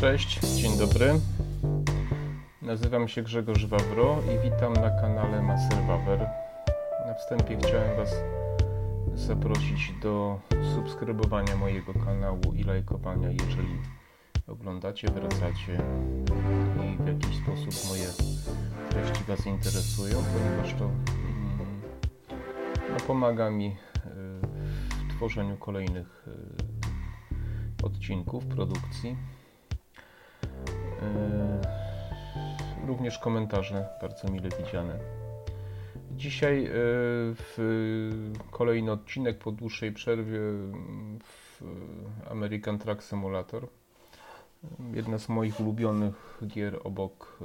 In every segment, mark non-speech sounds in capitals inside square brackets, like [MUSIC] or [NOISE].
Cześć, dzień dobry. Nazywam się Grzegorz Wawro i witam na kanale Maser Wawer. Na wstępie chciałem Was zaprosić do subskrybowania mojego kanału i lajkowania, jeżeli oglądacie, wracacie i w jakiś sposób moje treści Was interesują, ponieważ to mm, no, pomaga mi y, w tworzeniu kolejnych y, odcinków, produkcji. Y, Również komentarze bardzo mile widziane. Dzisiaj y, w kolejny odcinek po dłuższej przerwie w American Truck Simulator. Jedna z moich ulubionych gier obok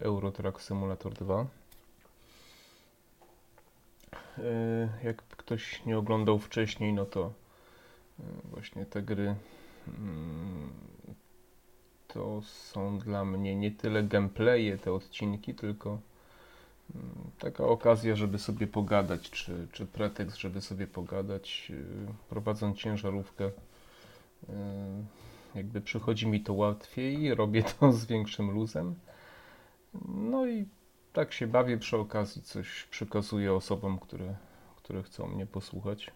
y, Euro Truck Simulator 2. Y, Jak ktoś nie oglądał wcześniej, no to właśnie te gry mm, to są dla mnie nie tyle gameplaye, te odcinki, tylko mm, taka okazja, żeby sobie pogadać, czy, czy pretekst, żeby sobie pogadać, yy, prowadząc ciężarówkę. Yy, Jakby przychodzi mi to łatwiej, robię to z większym luzem. No i tak się bawię przy okazji, coś przekazuję osobom, które, które chcą mnie posłuchać.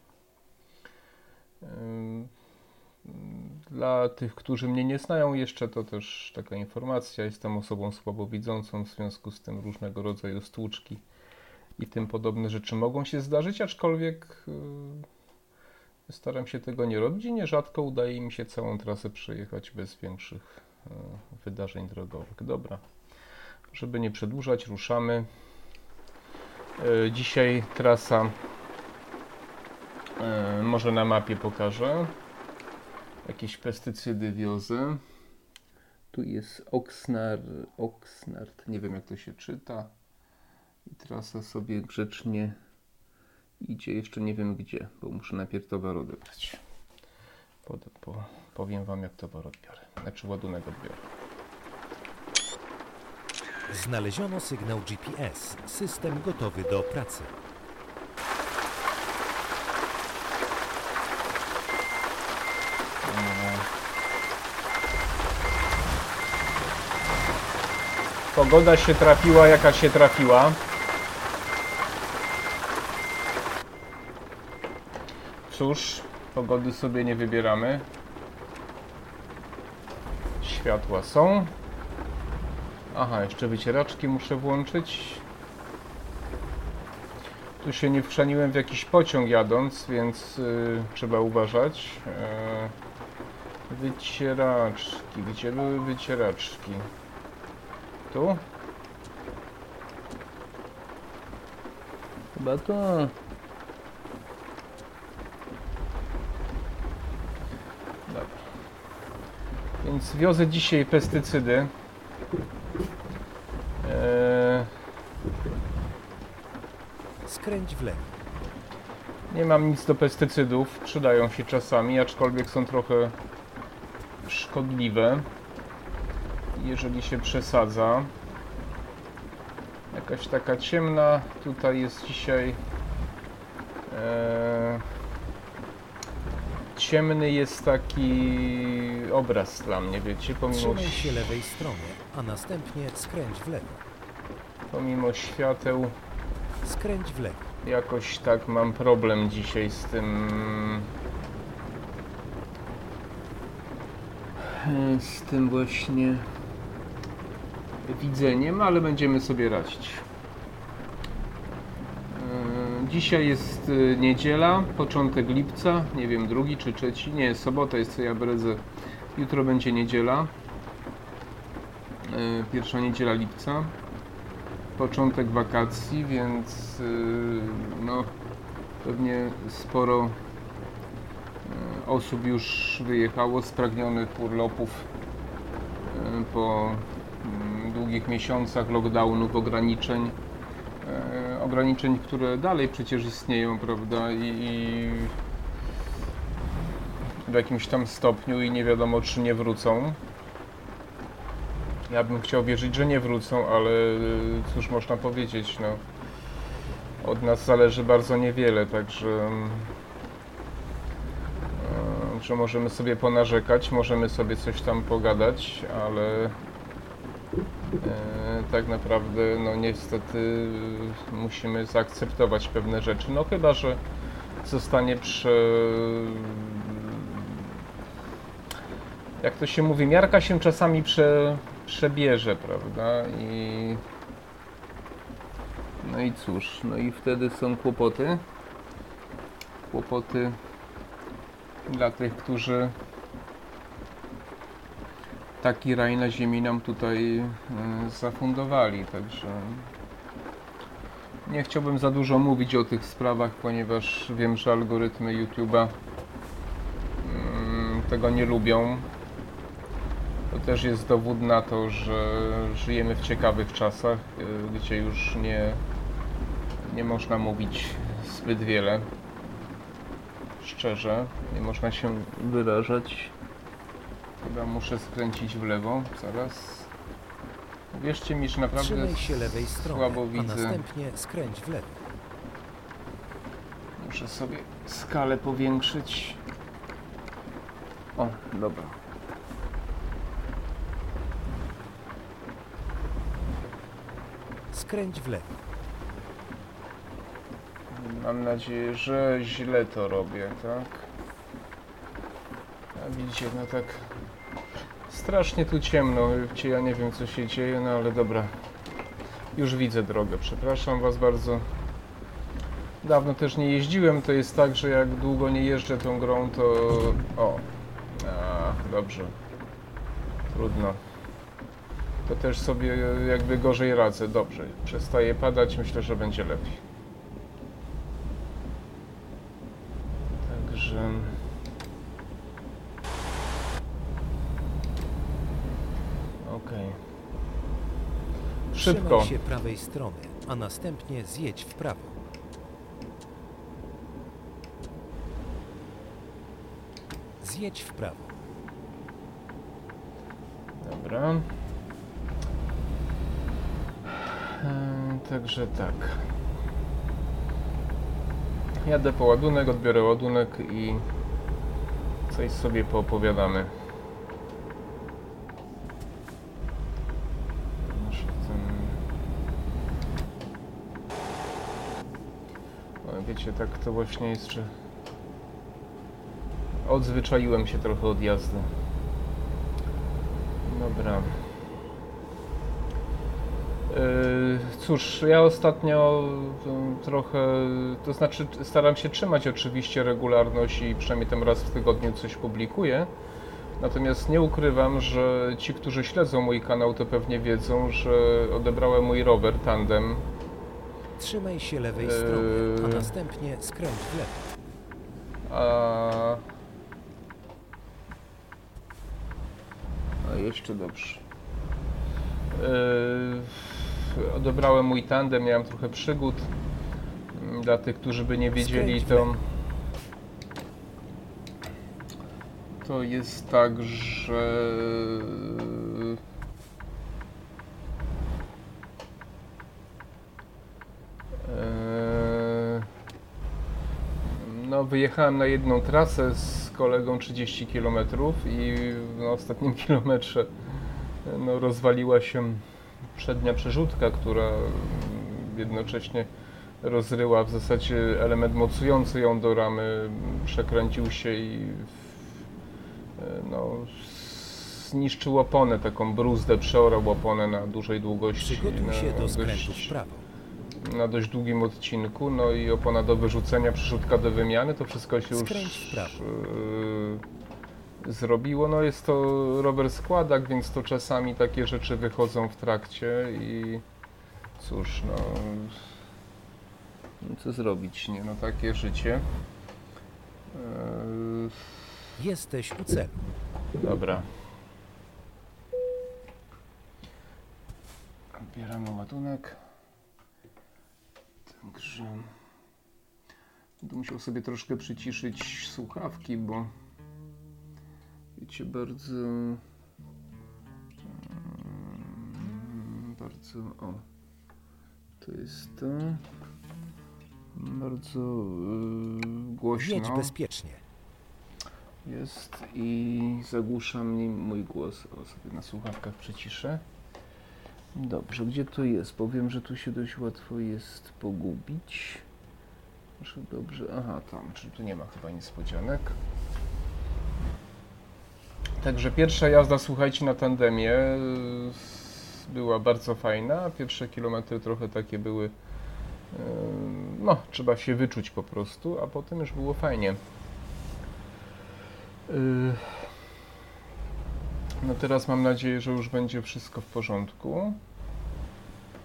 Dla tych, którzy mnie nie znają jeszcze, to też taka informacja. Jestem osobą słabowidzącą, w związku z tym różnego rodzaju stłuczki i tym podobne rzeczy mogą się zdarzyć, aczkolwiek yy, staram się tego nie robić nierzadko udaje mi się całą trasę przejechać bez większych yy, wydarzeń drogowych. Dobra, żeby nie przedłużać, ruszamy. Yy, Dzisiaj trasa, może na mapie pokażę. Jakieś pestycydy wiozę. Tu jest Oxnard, Oxnard, nie wiem jak to się czyta. I trasa sobie grzecznie idzie, jeszcze nie wiem gdzie, bo muszę najpierw towar odebrać. Pod, po, powiem Wam jak towar odbiorę, znaczy ładunek odbiorę. Znaleziono sygnał GPS. System gotowy do pracy. Pogoda się trafiła jaka się trafiła. Cóż, pogody sobie nie wybieramy. Światła są. Aha, jeszcze wycieraczki muszę włączyć. Tu się nie wchrzaniłem w jakiś pociąg jadąc, więc y, trzeba uważać. E, wycieraczki. Gdzie były wycieraczki? Tu? Chyba tu. Dobra. Więc wiozę dzisiaj pestycydy. Eee, Skręć w lewo. nie mam nic do pestycydów, przydają się czasami, aczkolwiek są trochę szkodliwe, jeżeli się przesadza. Jakaś taka ciemna, tutaj jest dzisiaj e, ciemny jest taki obraz dla mnie, wiecie, pomimo, Trzymaj się lewej strony, a następnie skręć w lewo. pomimo świateł Skręć w lewo. Jakoś tak mam problem dzisiaj z tym. Z tym właśnie widzeniem, ale będziemy sobie radzić. E, Dzisiaj jest e, niedziela, początek lipca, nie wiem, drugi czy trzeci, nie, sobota jest co ja bredzę. Jutro będzie niedziela, E, pierwsza niedziela lipca początek wakacji, więc no pewnie sporo osób już wyjechało spragnionych urlopów po długich miesiącach lockdownów, ograniczeń. yy, Ograniczeń, które dalej przecież istnieją, prawda? I, i w jakimś tam stopniu i nie wiadomo, czy nie wrócą. Ja bym chciał wierzyć, że nie wrócą, ale cóż można powiedzieć, no. Od nas zależy bardzo niewiele, także mm, e, Także możemy sobie ponarzekać, możemy sobie coś tam pogadać, ale e, tak naprawdę, no niestety e, musimy zaakceptować pewne rzeczy. No chyba, że zostanie prze... Jak to się mówi, miarka się czasami prze... przebierze, prawda? I... No i cóż, no i wtedy są kłopoty. Kłopoty dla tych, którzy taki raj na ziemi nam tutaj e, zafundowali, także nie chciałbym za dużo mówić o tych sprawach, ponieważ wiem, że algorytmy YouTube'a mm, tego nie lubią. To też jest dowód na to, że żyjemy w ciekawych czasach, e, gdzie już nie, nie można mówić zbyt wiele szczerze, nie można się wyrażać. Chyba muszę skręcić w lewo, zaraz. Wierzcie mi, że naprawdę Trzymaj się lewej strony, słabo a widzę. następnie skręć w lewo. Muszę sobie skalę powiększyć. O, dobra. Skręć w lewo. Mam nadzieję, że źle to robię, tak? A widzicie, no tak strasznie tu ciemno, ja nie wiem co się dzieje, no ale dobra. Już widzę drogę, przepraszam was bardzo. Dawno też nie jeździłem, to jest tak, że jak długo nie jeżdżę tą grą, to... O, a, dobrze. Trudno. To też sobie jakby gorzej radzę, dobrze. Przestaje padać, myślę, że będzie lepiej. Także. Okej. Szybko. Trzymaj się prawej strony, a następnie zjedź w prawo. Zjedź w prawo. Dobra. Eee, Także tak. Jadę po ładunek, odbiorę ładunek i coś sobie poopowiadamy. Muszę ten... Wiecie, tak to właśnie jest, że odzwyczaiłem się trochę od jazdy. Dobra. Yy, Cóż, ja ostatnio y, trochę, to znaczy staram się trzymać oczywiście regularność i przynajmniej tam raz w tygodniu coś publikuję. Natomiast nie ukrywam, że ci, którzy śledzą mój kanał, to pewnie wiedzą, że odebrałem mój rower tandem. Trzymaj się lewej Eee. strony, a następnie skręć w lewo. A... A jeszcze dobrze. Yy, odebrałem mój tandem, miałem trochę przygód. Mm, Dla tych, którzy by nie wiedzieli, to. To jest tak, że. Eee, No, wyjechałem na jedną trasę z kolegą 30 km i na ostatnim [LAUGHS] kilometrze no, rozwaliła się przednia przerzutka, która jednocześnie rozryła w zasadzie element mocujący ją do ramy, przekręcił się i no, zniszczył oponę, taką bruzdę, przeorał oponę na dużej długości. Przygotuj się do skrętu w prawo. Na dość długim odcinku, no i opona do wyrzucenia, przerzutka do wymiany, to wszystko się już yy, zrobiło. No jest to rower składak, więc to czasami takie rzeczy wychodzą w trakcie i cóż, no, no co zrobić, nie, no takie życie. Yy, Jesteś u celu. Dobra. Odbieramy ładunek. Także będę musiał sobie troszkę przyciszyć słuchawki, bo wiecie, bardzo bardzo o to jest to bardzo yy, głośno. Jedź bezpiecznie. jest i zagłusza mnie mój głos. O, sobie na słuchawkach przyciszę. Dobrze, gdzie to jest? Powiem, że tu się dość łatwo jest pogubić. Proszę dobrze. Aha, tam, czyli tu nie ma chyba niespodzianek. Także pierwsza jazda, słuchajcie, na tandemie y, była bardzo fajna. Pierwsze kilometry trochę takie były. y, No, trzeba się wyczuć po prostu, a potem już było fajnie. No teraz mam nadzieję, że już będzie wszystko w porządku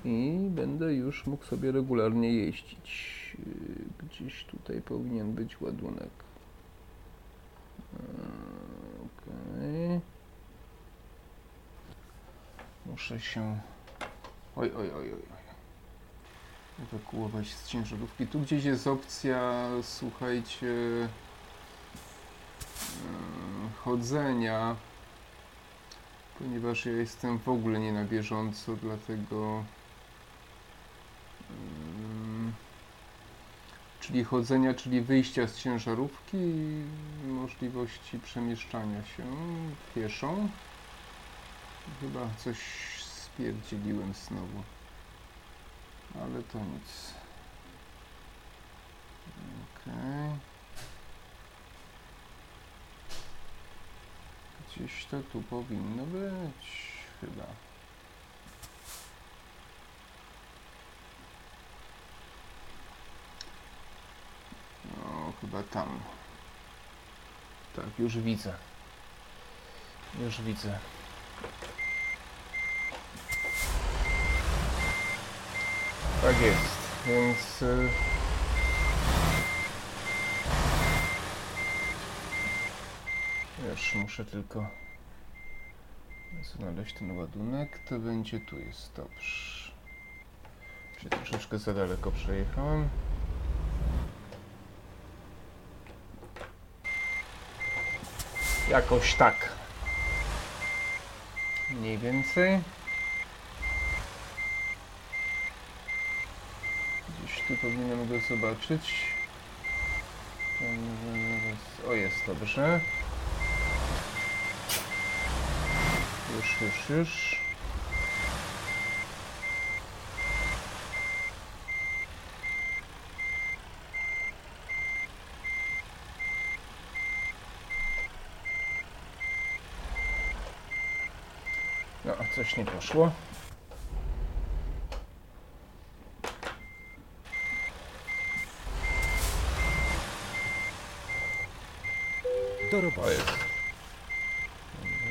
i będę już mógł sobie regularnie jeździć. Y, Gdzieś tutaj powinien być ładunek. Okej. Muszę się. Oj, oj, oj, oj. oj. Ewakuować z ciężarówki. Tu gdzieś jest opcja, słuchajcie, y, chodzenia. Ponieważ ja jestem w ogóle nie na bieżąco, dlatego. ym, Czyli chodzenia, czyli wyjścia z ciężarówki i możliwości przemieszczania się pieszą. Chyba coś spierdzieliłem znowu. Ale to nic. Okej. Gdzieś to tu powinno być. Chyba. No, chyba tam. Tak, już widzę. Już widzę. Tak jest, więc... y, Muszę tylko znaleźć ten ładunek. To będzie tu jest, dobrze. Się troszeczkę za daleko przejechałem. Jakoś tak. Mniej więcej. Gdzieś tu powinienem go zobaczyć. Zaraz- O, jest, dobrze. Już, już, już. No, coś nie poszło. Do O, roboty. jest.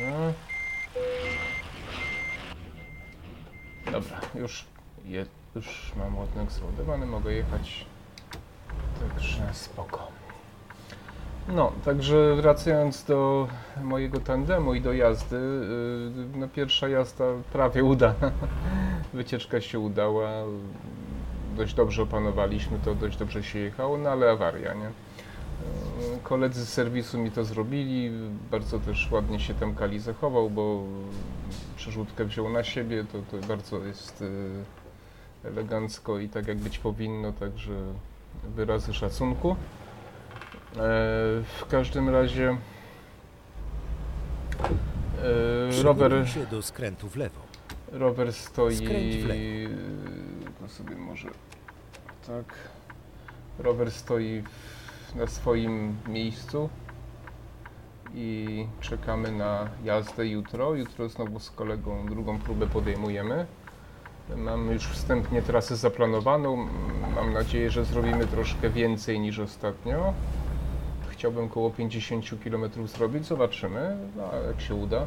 Dobra. Dobra, już, je, już mam ładunek zładowany, mogę jechać. Także spoko. No, także wracając do mojego tandemu i do jazdy, yy, no pierwsza jazda prawie udana. [LAUGHS] Wycieczka się udała. Dość dobrze opanowaliśmy to, dość dobrze się jechało, no ale awaria, nie? Yy, Koledzy z serwisu mi to zrobili, bardzo też ładnie się tam Kali zachował, bo przerzutkę wziął na siebie, to, to bardzo jest yy, elegancko i tak jak być powinno, także wyrazy szacunku. E, w każdym razie e, rower, się do skrętu w lewo. rower stoi Skręć w lewo. to sobie może tak rower stoi w, na swoim miejscu i czekamy na jazdę jutro. Jutro znowu z kolegą drugą próbę podejmujemy. Mamy już wstępnie trasę zaplanowaną. Mam nadzieję, że zrobimy troszkę więcej niż ostatnio. Chciałbym około 50 km zrobić, zobaczymy, no, jak się uda. E,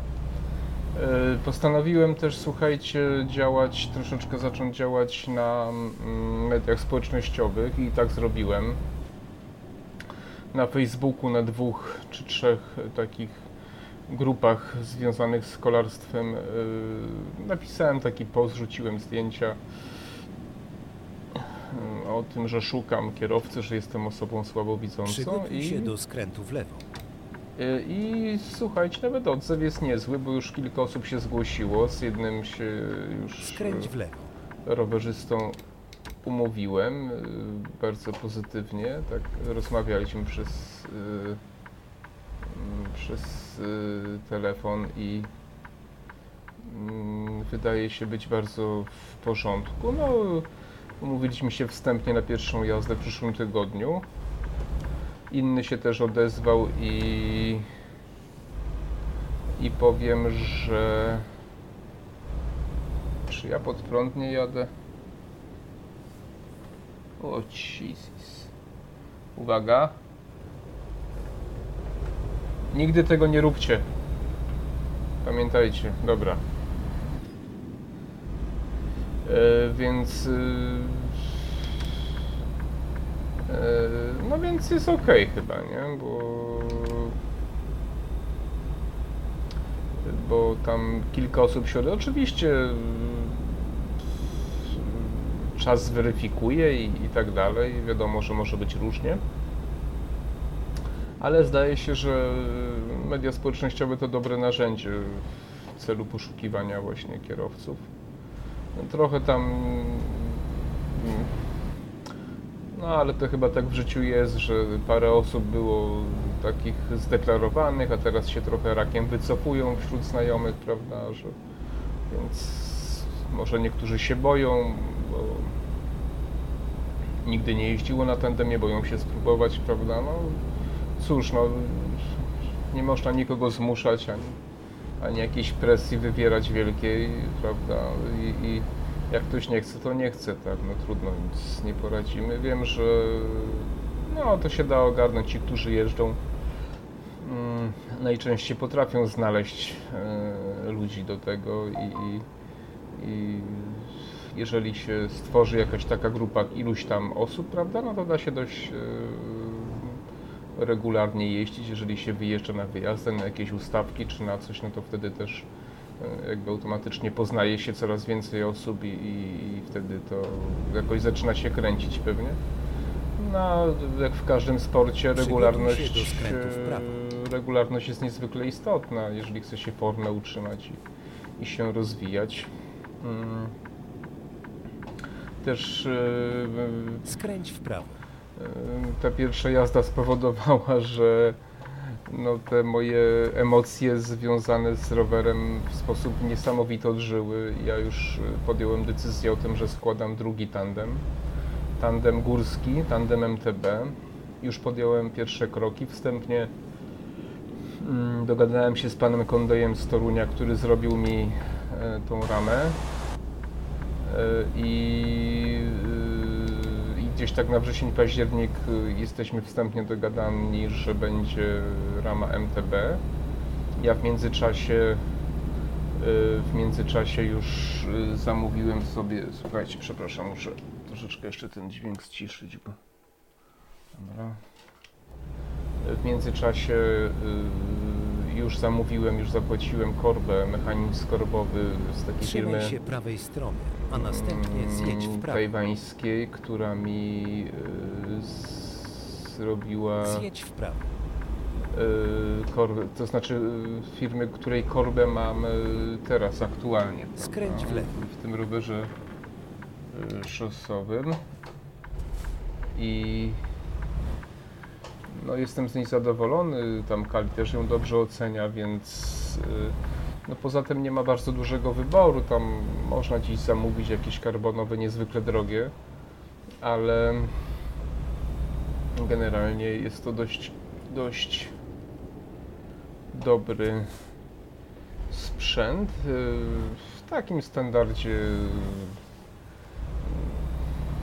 Postanowiłem też, słuchajcie, działać, troszeczkę zacząć działać na mm, mediach społecznościowych i tak zrobiłem. Na Facebooku, na dwóch czy trzech takich grupach związanych z kolarstwem e, napisałem taki post, rzuciłem zdjęcia o tym, że szukam kierowcy, że jestem osobą słabowidzącą Przygotuj i się do skrętu w lewo. Y, I słuchajcie, nawet odzew jest niezły, bo już kilka osób się zgłosiło. Z jednym się już Skręć w lewo. y, rowerzystą umówiłem y, bardzo pozytywnie. Tak rozmawialiśmy przez y, mm, przez y, telefon i mm, wydaje się być bardzo w porządku. No, umówiliśmy się wstępnie na pierwszą jazdę w przyszłym tygodniu. Inny się też odezwał i i powiem, że czy ja pod prąd nie jadę? O Jesus. Uwaga. Nigdy tego nie róbcie. Pamiętajcie, dobra. E, więc. y, e, no więc jest ok chyba, nie? Bo. Bo tam kilka osób się. Oczywiście. Czas zweryfikuje i, i tak dalej. Wiadomo, że może być różnie. Ale zdaje się, że media społecznościowe to dobre narzędzie w celu poszukiwania właśnie kierowców. Trochę tam. No ale to chyba tak w życiu jest, że parę osób było takich zdeklarowanych, a teraz się trochę rakiem wycofują wśród znajomych, prawda? Że, więc może niektórzy się boją, bo nigdy nie jeździło na tandemie, boją się spróbować, prawda? No cóż, no nie można nikogo zmuszać ani, ani jakiejś presji wywierać wielkiej, prawda? I, I jak ktoś nie chce, to nie chce, tak? No trudno, nic nie poradzimy. Wiem, że no to się da ogarnąć ci, którzy jeżdżą. Mm, najczęściej potrafią znaleźć e, ludzi do tego i, i, i jeżeli się stworzy jakaś taka grupa iluś tam osób, prawda, no to da się dość e, regularnie jeździć. Jeżeli się wyjeżdża na wyjazdy, na jakieś ustawki czy na coś, no to wtedy też e, jakby automatycznie poznaje się coraz więcej osób i, i, wtedy to jakoś zaczyna się kręcić pewnie. No, jak w każdym sporcie, regularność, e, regularność jest niezwykle istotna, jeżeli chce się formę utrzymać i, i się rozwijać. Mm. Też e, Skręć w prawo. Ta pierwsza jazda spowodowała, że no, te moje emocje związane z rowerem w sposób niesamowity odżyły. Ja już y, podjąłem decyzję o tym, że składam drugi tandem. Tandem górski, tandem MTB. Już podjąłem pierwsze kroki. Wstępnie mm, dogadałem się z panem Kondejem z Torunia, który zrobił mi e, tą ramę. E, I, y, gdzieś tak na wrzesień, październik y, jesteśmy wstępnie dogadani, że będzie rama MTB. Ja w międzyczasie y, w międzyczasie już y, zamówiłem sobie, słuchajcie, przepraszam, muszę troszeczkę jeszcze ten dźwięk ściszyć, bo dobra. W międzyczasie już zamówiłem, już zapłaciłem korbę, mechanizm korbowy z takiej Trzymaj firmy się prawej strony, a następnie zjedź w prawo. tajwańskiej, która mi y, z- zrobiła Zjedź w prawo. y, korbę, to znaczy y, firmy, której korbę mam y, teraz aktualnie. prawda? Skręć w lewo. W tym rowerze y, szosowym i no jestem z niej zadowolony, tam Kali też ją dobrze ocenia, więc y, no poza tym nie ma bardzo dużego wyboru, tam można dziś zamówić jakieś karbonowe niezwykle drogie, ale generalnie jest to dość, dość dobry sprzęt. Y, w takim standardzie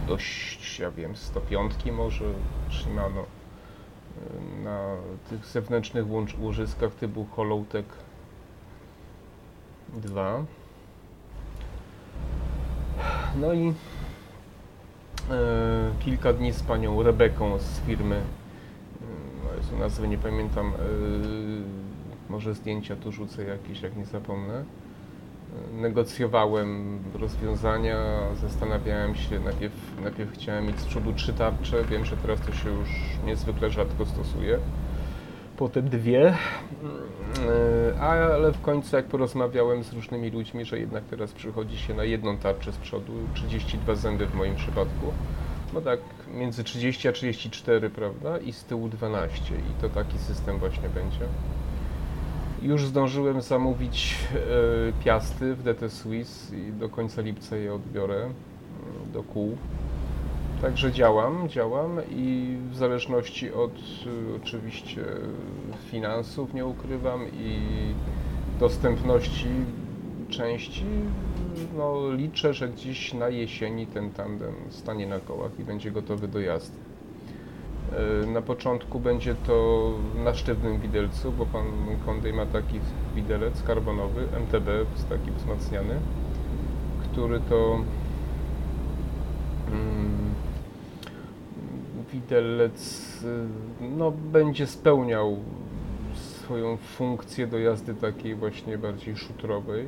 dość, ja wiem, 105 może trzymano y, na tych zewnętrznych łożyskach typu Hollowtech 2. No i e, kilka dni z panią Rebeką z firmy, no nazwy nie pamiętam, y, może zdjęcia tu rzucę jakieś, jak nie zapomnę. Negocjowałem rozwiązania, zastanawiałem się, najpierw, najpierw chciałem mieć z przodu trzy tarcze, wiem, że teraz to się już niezwykle rzadko stosuje. Potem dwie, Yy, ale w końcu jak porozmawiałem z różnymi ludźmi, że jednak teraz przychodzi się na jedną tarczę z przodu, 32 zęby w moim przypadku, no tak, między 30 a 34, prawda? I z tyłu 12. I to taki system właśnie będzie. Już zdążyłem zamówić e, piasty w DT Swiss i do końca lipca je odbiorę e, do kół. Także działam, działam i w zależności od e, oczywiście finansów, nie ukrywam, i dostępności części, no liczę, że gdzieś na jesieni ten tandem stanie na kołach i będzie gotowy do jazdy. E, Na początku będzie to na sztywnym widelcu, bo pan Kondej ma taki widelec karbonowy, MTB, jest taki wzmacniany, który to mm, widelec y, no, będzie spełniał swoją funkcję do jazdy takiej właśnie bardziej szutrowej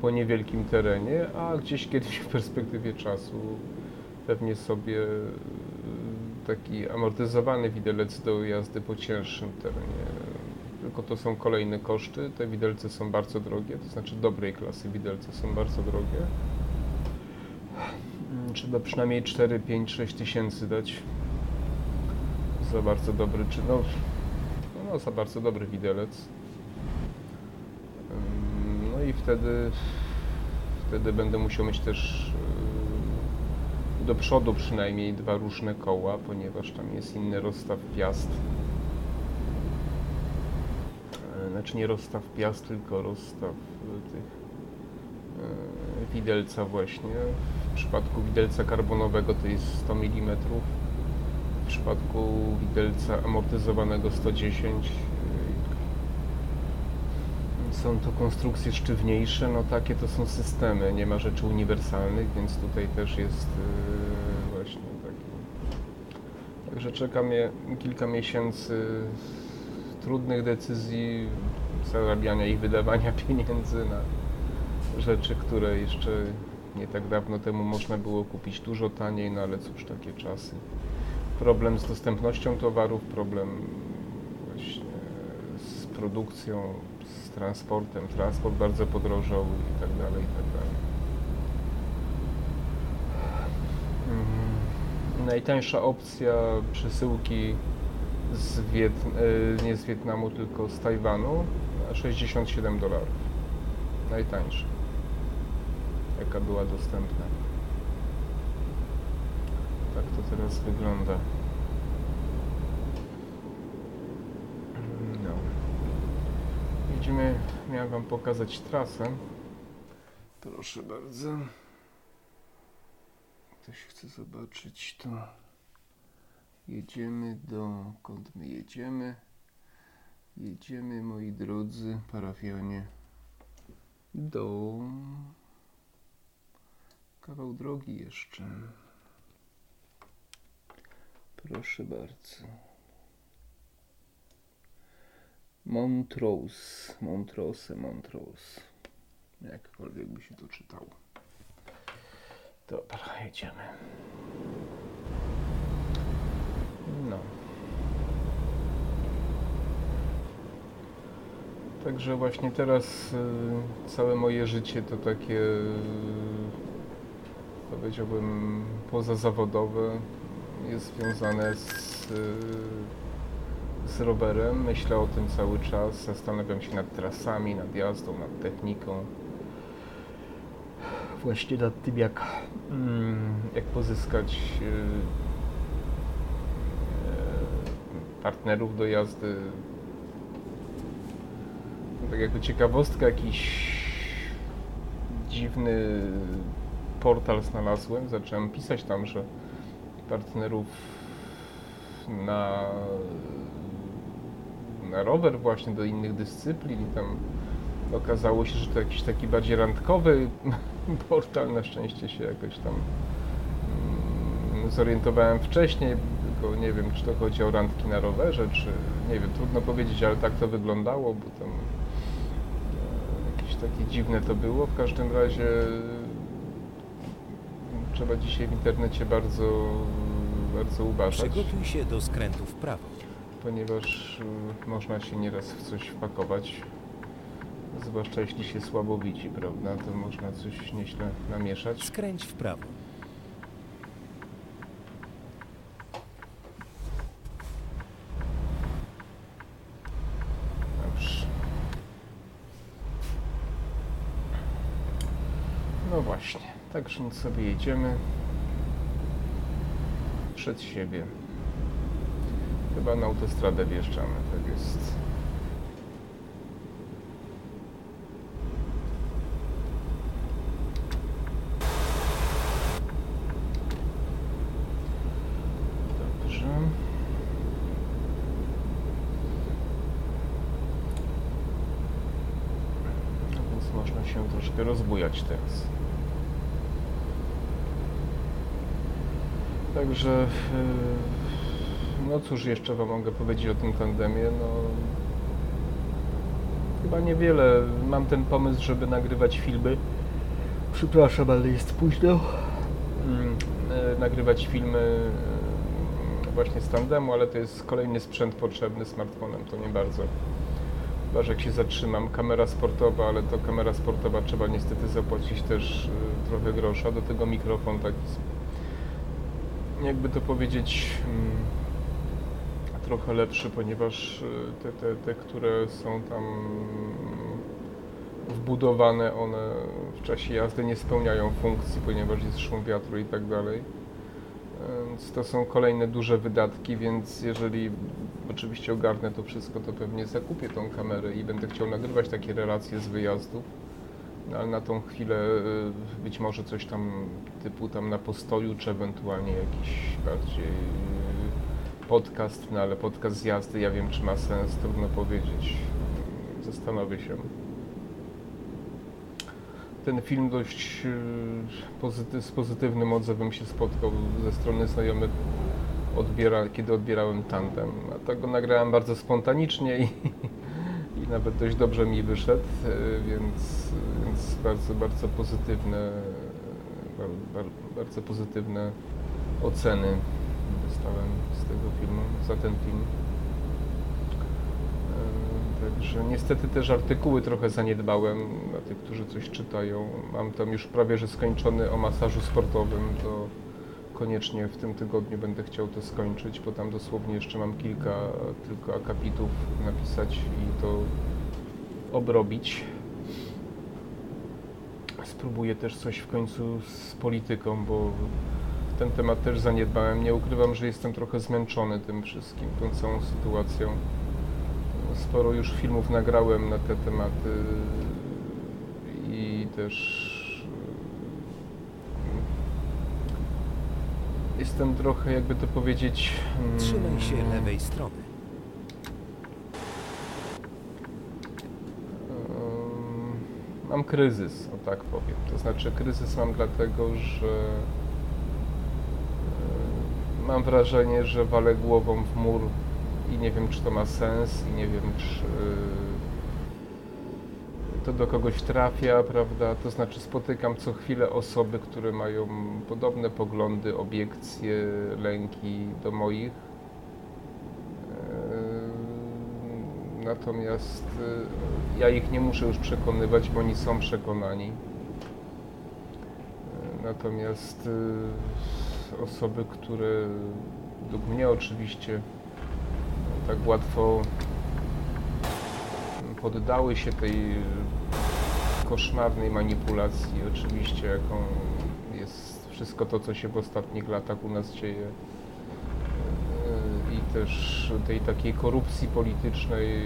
po niewielkim terenie, a gdzieś kiedyś w perspektywie czasu pewnie sobie y, taki amortyzowany widelec do jazdy po cięższym terenie. Tylko to są kolejne koszty. Te widelce są bardzo drogie, to znaczy dobrej klasy widelce są bardzo drogie. Trzeba przynajmniej 4, 5, 6 tysięcy dać za bardzo dobry, czy no, no za bardzo dobry widelec. No i wtedy, wtedy będę musiał mieć też do przodu przynajmniej dwa różne koła, ponieważ tam jest inny rozstaw piast. E, Znaczy nie rozstaw piast, tylko rozstaw y, tych e, widelca właśnie. W przypadku widelca karbonowego to jest 100 mm. W przypadku widelca amortyzowanego 110 y, są to konstrukcje sztywniejsze, no takie to są systemy, nie ma rzeczy uniwersalnych, więc tutaj też jest y, właśnie taki. Także czeka mnie kilka miesięcy trudnych decyzji, zarabiania i wydawania [LAUGHS] pieniędzy na rzeczy, które jeszcze nie tak dawno temu można było kupić dużo taniej, no ale cóż, takie czasy. Problem z dostępnością towarów, problem właśnie z produkcją, z transportem. Transport bardzo podrożał i tak dalej, i tak dalej. Mm, Najtańsza opcja przesyłki z Wiet... e, nie z Wietnamu, tylko z Tajwanu, 67 dolarów. Najtańsza, jaka była dostępna. Tak to teraz wygląda. No. Jedziemy, miałem Wam pokazać trasę. Proszę bardzo. Ktoś chce zobaczyć to. Jedziemy do... Kąd my jedziemy? Jedziemy, moi drodzy parafianie, do... Kawał drogi jeszcze. Proszę bardzo. Montrose, Montrose, Montrose. Jakkolwiek by się to czytało. Dobra, jedziemy. No. Także właśnie teraz y, całe moje życie to takie, y, powiedziałbym, pozazawodowe jest związane z, y, z rowerem. Myślę o tym cały czas, zastanawiam się nad trasami, nad jazdą, nad techniką. Właśnie nad tym, jak, mm, jak pozyskać y, e, partnerów do jazdy. Tak jako ciekawostka, jakiś dziwny portal znalazłem. Zacząłem pisać tam, że partnerów na, na rower właśnie do innych dyscyplin i tam okazało się, że to jakiś taki bardziej randkowy [LAUGHS] portal. Na szczęście się jakoś tam mm, zorientowałem wcześniej, tylko nie wiem, czy to chodzi o randki na rowerze, czy nie wiem, trudno powiedzieć, ale tak to wyglądało, bo tam e, jakieś takie dziwne to było. W każdym razie trzeba dzisiaj w internecie bardzo, bardzo uważać, Przygotuj się do skrętu w prawo. ponieważ y, można się nieraz w coś wpakować. Zwłaszcza jeśli się słabo widzi, prawda? To można coś nieźle namieszać. Skręć w prawo. No tak więc sobie jedziemy przed siebie. Chyba na autostradę wjeżdżamy, tak jest. Dobrze. No więc można się troszkę rozbujać teraz. Także, yy, no cóż jeszcze Wam mogę powiedzieć o tym tandemie, no chyba niewiele. Mam ten pomysł, żeby nagrywać filmy. Przepraszam, ale jest późno. Mm, e, nagrywać filmy e, właśnie z tandemu, ale to jest kolejny sprzęt potrzebny smartfonem, to nie bardzo. Chyba, że jak się zatrzymam, kamera sportowa, ale to kamera sportowa trzeba niestety zapłacić też e, trochę grosza, do tego mikrofon taki jakby to powiedzieć, mm, trochę lepszy, ponieważ y, te, te, te, które są tam wbudowane, one w czasie jazdy nie spełniają funkcji, ponieważ jest szum wiatru i tak dalej. Więc to są kolejne duże wydatki, więc jeżeli oczywiście ogarnę to wszystko, to pewnie zakupię tą kamerę i będę chciał nagrywać takie relacje z wyjazdów. Ale na tą chwilę y, być może coś tam typu tam na postoju, czy ewentualnie jakiś bardziej y, podcast, no ale podcast z jazdy, ja wiem czy ma sens, trudno powiedzieć. Zastanowię się. Ten film dość y, pozyty z pozytywnym odzewem się spotkał ze strony znajomych, odbiera, kiedy odbierałem tandem. A tak go nagrałem bardzo spontanicznie i, [LAUGHS] nawet dość dobrze mi wyszedł, więc, więc bardzo, bardzo pozytywne, bar, bardzo pozytywne oceny dostałem z tego filmu, za ten film. Także niestety też artykuły trochę zaniedbałem dla tych, którzy coś czytają. Mam tam już prawie że skończony o masażu sportowym, to koniecznie w tym tygodniu będę chciał to skończyć, bo tam dosłownie jeszcze mam kilka tylko akapitów napisać i to obrobić. Spróbuję też coś w końcu z polityką, bo ten temat też zaniedbałem. Nie ukrywam, że jestem trochę zmęczony tym wszystkim, tą całą sytuacją. Sporo już filmów nagrałem na te tematy i też jestem trochę, jakby to powiedzieć. Trzymaj się mm, lewej strony. Ym, Mam kryzys, o tak powiem. To znaczy, kryzys mam dlatego, że yy, mam wrażenie, że walę głową w mur i nie wiem, czy to ma sens, i nie wiem, czy to do kogoś trafia, prawda? To znaczy, spotykam co chwilę osoby, które mają podobne poglądy, obiekcje, lęki do moich. Yy, Natomiast y, ja ich nie muszę już przekonywać, bo oni są przekonani. Yy, Natomiast y, osoby, które według mnie oczywiście tak łatwo poddały się tej koszmarnej manipulacji, oczywiście, jaką jest wszystko to, co się w ostatnich latach u nas dzieje. I też tej takiej korupcji politycznej,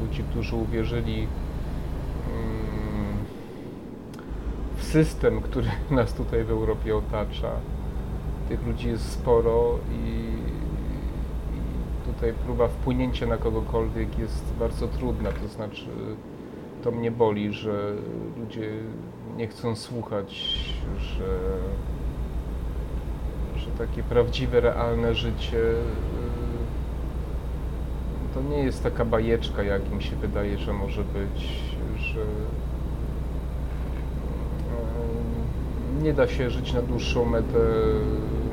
ludzi, którzy uwierzyli mm, w system, który [LAUGHS] nas tutaj w Europie otacza. Tych ludzi jest sporo i tutaj próba wpłynięcia na kogokolwiek jest bardzo trudna. To znaczy, to mnie boli, że ludzie nie chcą słuchać, że, że takie prawdziwe, realne życie y, to nie jest taka bajeczka, jak im się wydaje, że może być, że y, nie da się żyć na dłuższą metę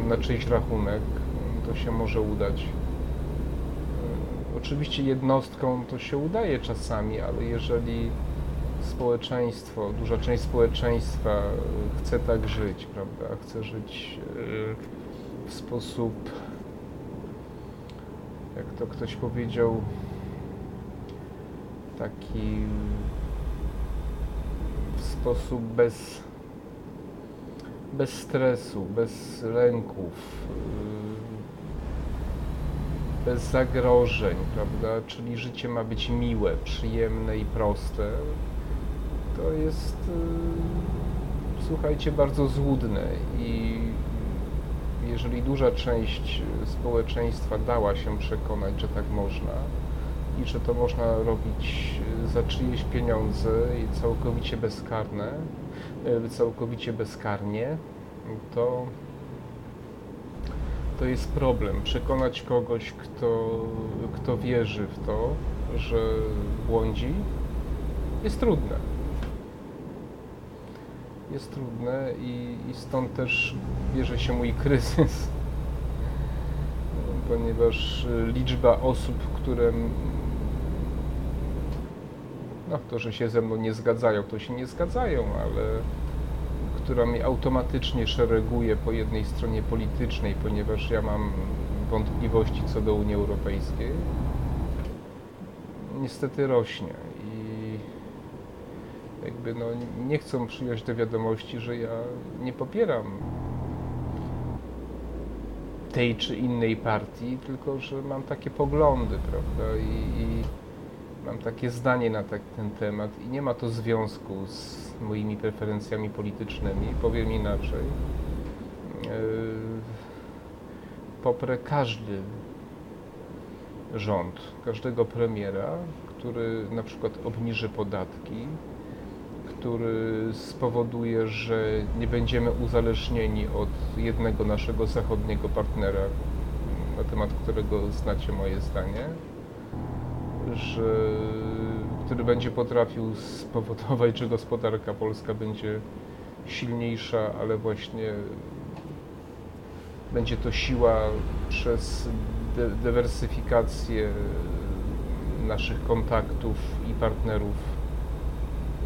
na czyjś rachunek. To się może udać. Oczywiście jednostkom to się udaje czasami, ale jeżeli społeczeństwo, duża część społeczeństwa chce tak żyć, prawda, chce żyć y, w sposób, jak to ktoś powiedział, taki w sposób bez bez stresu, bez lęków, yy, bez zagrożeń, prawda? Czyli życie ma być miłe, przyjemne i proste. To jest, yy, słuchajcie, bardzo złudne i jeżeli duża część społeczeństwa dała się przekonać, że tak można i że to można robić za czyjeś pieniądze i całkowicie bezkarne, e, całkowicie bezkarnie, to, to jest problem. Przekonać kogoś, kto, kto wierzy w to, że błądzi, jest trudne. Jest trudne i, i stąd też bierze się mój kryzys, [LAUGHS] ponieważ liczba osób, które no to, że się ze mną nie zgadzają, to się nie zgadzają, ale która mnie automatycznie szereguje po jednej stronie politycznej, ponieważ ja mam wątpliwości co do Unii Europejskiej, niestety rośnie i jakby no nie chcą przyjąć do wiadomości, że ja nie popieram tej czy innej partii, tylko że mam takie poglądy, prawda, i, i mam takie zdanie na tak, ten temat i nie ma to związku z moimi preferencjami politycznymi. Powiem inaczej. Yy, poprę każdy rząd, każdego premiera, który na przykład obniży podatki, który spowoduje, że nie będziemy uzależnieni od jednego naszego zachodniego partnera, na temat którego znacie moje zdanie że, który będzie potrafił spowodować, że gospodarka polska będzie silniejsza, ale właśnie będzie to siła przez de dywersyfikację naszych kontaktów i partnerów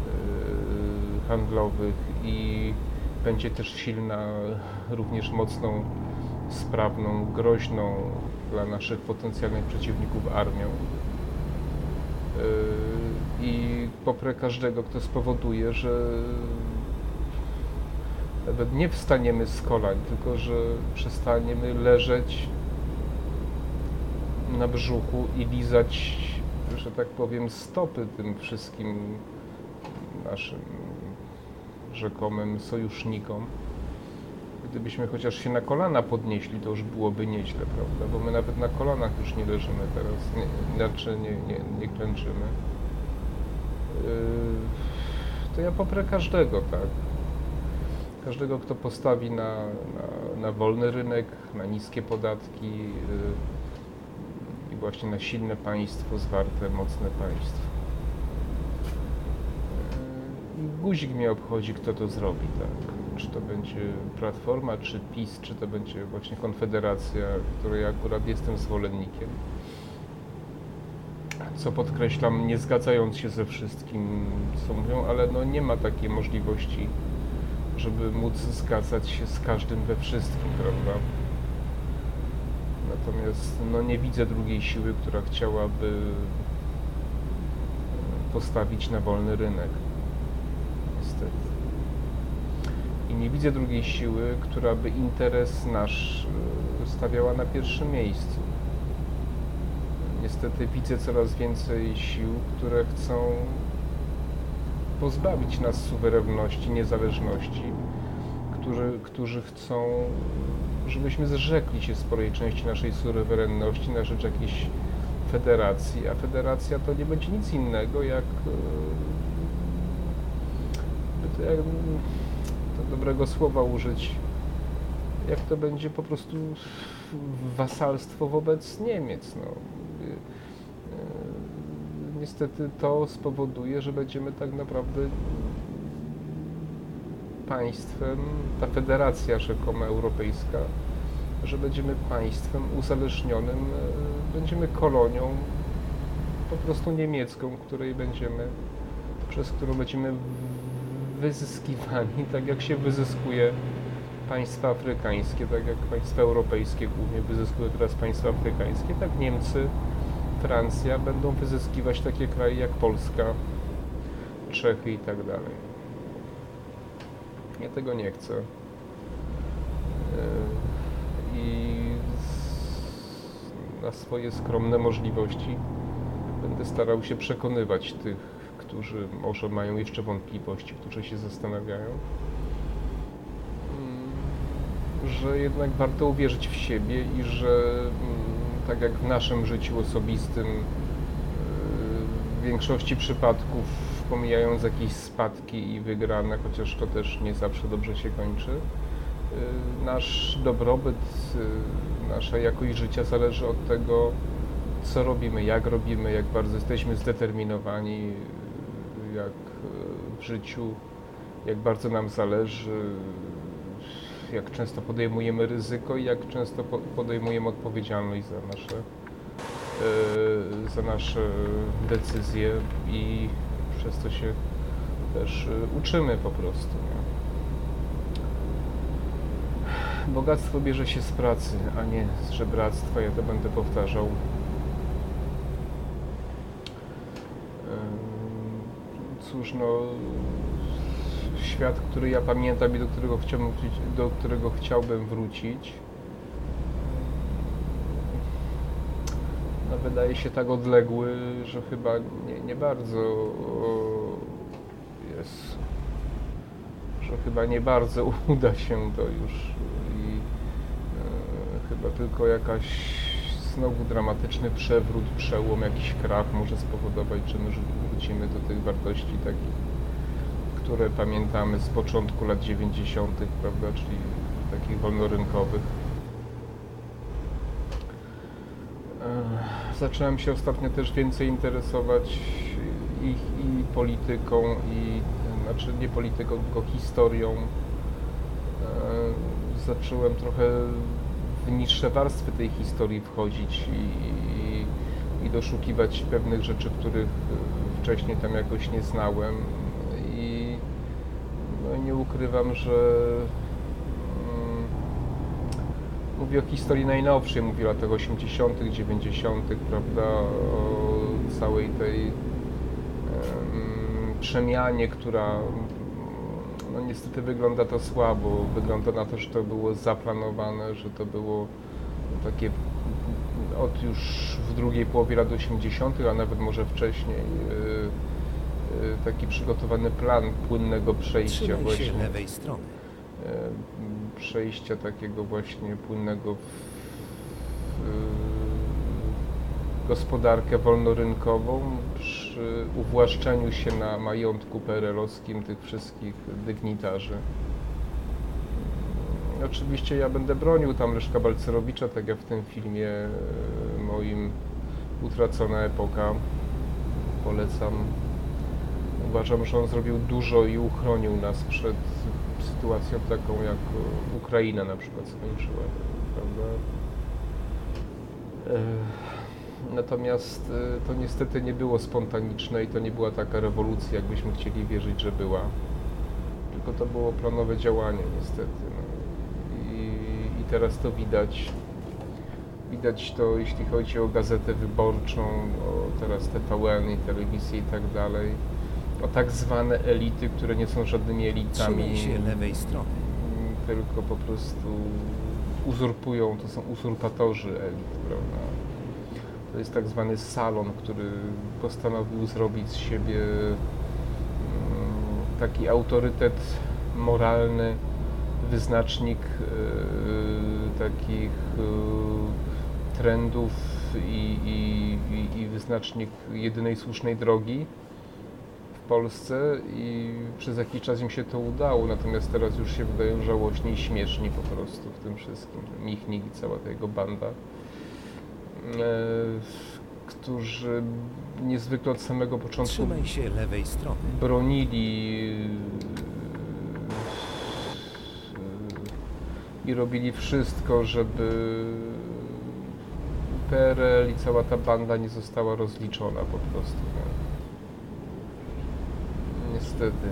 yy, handlowych i będzie też silna, również mocną, sprawną, groźną dla naszych potencjalnych przeciwników armią. Yy, i poprę każdego, kto spowoduje, że nawet nie wstaniemy z kolan, tylko że przestaniemy leżeć na brzuchu i lizać, że tak powiem, stopy tym wszystkim naszym rzekomym sojusznikom gdybyśmy chociaż się na kolana podnieśli, to już byłoby nieźle, prawda? Bo my nawet na kolanach już nie leżymy teraz, nie, znaczy nie, nie, nie klęczymy. Yy, to ja poprę każdego, tak? Każdego, kto postawi na, na, na wolny rynek, na niskie podatki yy, i właśnie na silne państwo, zwarte, mocne państwo. Yy, guzik mnie obchodzi, kto to zrobi, tak? Czy to będzie Platforma, czy PiS, czy to będzie właśnie Konfederacja, której akurat jestem zwolennikiem. Co podkreślam, nie zgadzając się ze wszystkim, co mówią, ale no nie ma takiej możliwości, żeby móc zgadzać się z każdym we wszystkim, prawda? Natomiast no nie widzę drugiej siły, która chciałaby postawić na wolny rynek. Niestety nie widzę drugiej siły, która by interes nasz e, stawiała na pierwszym miejscu. Niestety widzę coraz więcej sił, które chcą pozbawić nas suwerenności, niezależności, którzy, którzy chcą, żebyśmy zrzekli się sporej części naszej suwerenności na rzecz jakiejś federacji, a federacja to nie będzie nic innego jak, e, jak dobrego słowa użyć, jak to będzie po prostu wasalstwo wobec Niemiec. No. Y, y, niestety to spowoduje, że będziemy tak naprawdę państwem, ta federacja rzekoma europejska, że będziemy państwem uzależnionym, y, będziemy kolonią po prostu niemiecką, której będziemy, przez którą będziemy wyzyskiwani, tak jak się wyzyskuje państwa afrykańskie, tak jak państwa europejskie głównie wyzyskują teraz państwa afrykańskie, tak Niemcy, Francja będą wyzyskiwać takie kraje jak Polska, Czechy i tak dalej. Ja tego nie chcę. i z- na swoje skromne możliwości będę starał się przekonywać tych, którzy może mają jeszcze wątpliwości, którzy się zastanawiają, mm, że jednak warto uwierzyć w siebie i że mm, tak jak w naszym życiu osobistym, yy, w większości przypadków, pomijając jakieś spadki i wygrane, chociaż to też nie zawsze dobrze się kończy, yy, nasz dobrobyt, yy, nasza jakość życia zależy od tego, co robimy, jak robimy, jak bardzo jesteśmy zdeterminowani, jak yy, w życiu, jak bardzo nam zależy, jak często podejmujemy ryzyko i jak często po- podejmujemy odpowiedzialność za nasze, yy, za nasze decyzje i przez to się też yy, uczymy po prostu. Nie? Bogactwo bierze się z pracy, a nie z żebractwa, ja to będę powtarzał. Cóż, no, świat, który ja pamiętam i do którego chciałbym do którego chciałbym wrócić, no, wydaje się tak odległy, że chyba nie, nie bardzo jest, że chyba nie bardzo [LAUGHS] uda się to już i e, chyba tylko jakaś znowu dramatyczny przewrót, przełom, jakiś krach może spowodować, że my wrócimy do tych wartości takich, które pamiętamy z początku lat 90., prawda, czyli takich wolnorynkowych. Ech, Zacząłem się ostatnio też więcej interesować ich i polityką, i znaczy nie polityką, tylko historią. Ech, Zacząłem trochę w niższe warstwy tej historii wchodzić i, i, i doszukiwać pewnych rzeczy, których e, wcześniej tam jakoś nie znałem. I no, nie ukrywam, że mm, Mówię o historii najnowszej, mówię o latach 80., 90., prawda, o całej tej em, przemianie, która no niestety wygląda to słabo. Wygląda na to, że to było zaplanowane, że to było takie od już w drugiej połowie lat 80., a nawet może wcześniej, y, y, taki przygotowany plan płynnego przejścia właśnie lewej strony. e, przejścia takiego właśnie płynnego w, w gospodarkę wolnorynkową przy uwłaszczeniu się na majątku perelowskim tych wszystkich dygnitarzy. Oczywiście ja będę bronił tam Leszka Balcerowicza, tak jak w tym filmie e, moim Utracona epoka. Polecam. Uważam, że on zrobił dużo i uchronił nas przed sytuacją taką, jak Ukraina na przykład skończyła, prawda? E, Natomiast e, to niestety nie było spontaniczne i to nie była taka rewolucja, jakbyśmy chcieli wierzyć, że była. Tylko to było planowe działanie, niestety. Teraz to widać. Widać to, jeśli chodzi o gazetę wyborczą, o teraz TVN i telewizję i tak dalej. O tak zwane elity, które nie są żadnymi elitami Trzymaj się lewej strony. tylko po prostu uzurpują, to są uzurpatorzy elit, prawda? To jest tak zwany salon, który postanowił zrobić z siebie mm, taki autorytet moralny, wyznacznik e, takich e, trendów i, i, i, wyznacznik jedynej słusznej drogi w Polsce i przez jakiś czas im się to udało, natomiast teraz już się wydają żałośni i śmieszni po prostu w tym wszystkim. Michnik i cała ta jego banda, e, którzy niezwykle od samego początku Trzymaj się lewej strony. bronili e, i robili wszystko, żeby PRL i cała ta banda nie została rozliczona po prostu. No. Niestety.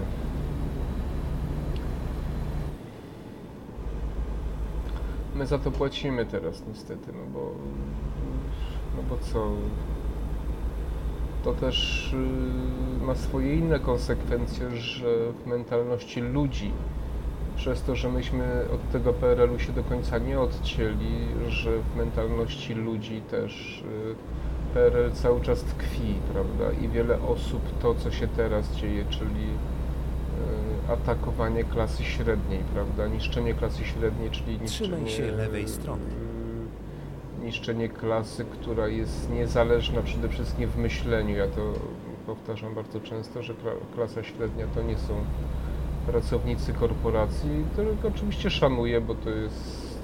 My za to płacimy teraz niestety, no bo no bo co? To też y, ma swoje inne konsekwencje, że w mentalności ludzi przez to, że myśmy od tego PRL-u się do końca nie odcięli, że w mentalności ludzi też y, PRL cały czas tkwi, prawda? I wiele osób to, co się teraz dzieje, czyli y, atakowanie klasy średniej, prawda? Niszczenie klasy średniej, czyli niszczenie... Się lewej strony. y, Niszczenie klasy, która jest niezależna przede wszystkim w myśleniu. Ja to powtarzam bardzo często, że kla- klasa średnia to nie są pracownicy korporacji, których oczywiście szanuję, bo to jest...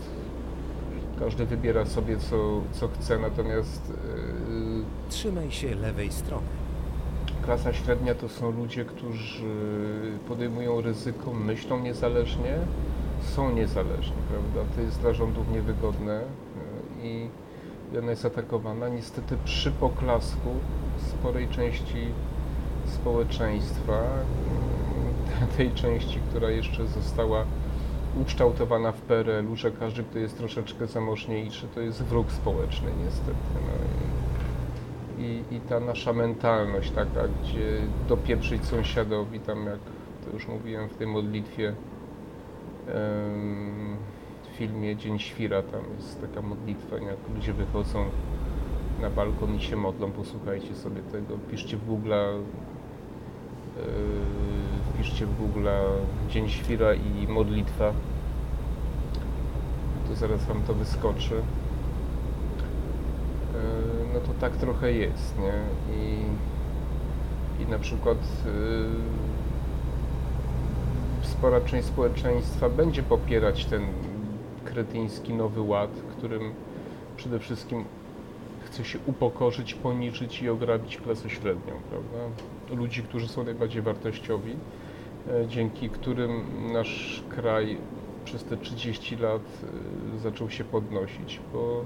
Każdy wybiera sobie co, co chce, natomiast yy, Trzymaj się lewej strony. klasa średnia to są ludzie, którzy podejmują ryzyko, myślą niezależnie, są niezależni, prawda? To jest dla rządów niewygodne yy, i ona jest atakowana. Niestety przy poklasku sporej części społeczeństwa, tej części, która jeszcze została ukształtowana w PRL-u, że każdy, kto jest troszeczkę zamożniejszy, to jest wróg społeczny niestety. No i, i, ta nasza mentalność taka, gdzie dopieprzyć sąsiadowi, tam jak to już mówiłem w tej modlitwie, w filmie Dzień Świra, tam jest taka modlitwa, jak ludzie wychodzą na balkon i się modlą, posłuchajcie sobie tego, piszcie w Google, wpiszcie w Google Dzień Świra i modlitwa, to zaraz Wam to wyskoczy. Yy, no to tak trochę jest, nie? I, i na przykład yy, spora część społeczeństwa będzie popierać ten kretyński nowy ład, którym przede wszystkim chce się upokorzyć, poniżyć i ograbić klasę średnią, prawda? Ludzi, którzy są najbardziej wartościowi, e, dzięki którym nasz kraj przez te 30 lat e, zaczął się podnosić, bo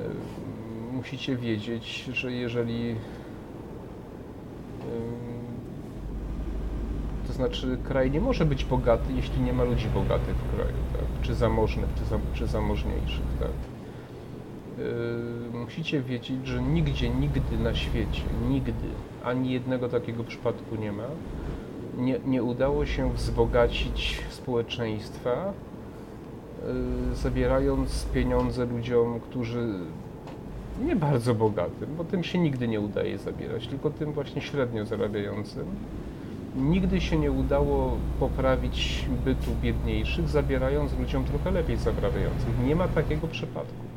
e, musicie wiedzieć, że jeżeli to znaczy kraj nie może być bogaty, jeśli nie ma ludzi bogatych w kraju, tak? czy zamożnych, czy, za, czy zamożniejszych, tak? Musicie wiedzieć, że nigdzie, nigdy na świecie, nigdy, ani jednego takiego przypadku nie ma, nie, nie udało się wzbogacić społeczeństwa, yy, zabierając pieniądze ludziom, którzy nie bardzo bogatym, bo tym się nigdy nie udaje zabierać, tylko tym właśnie średnio zarabiającym. Nigdy się nie udało poprawić bytu biedniejszych, zabierając ludziom trochę lepiej zarabiających. Nie ma takiego przypadku.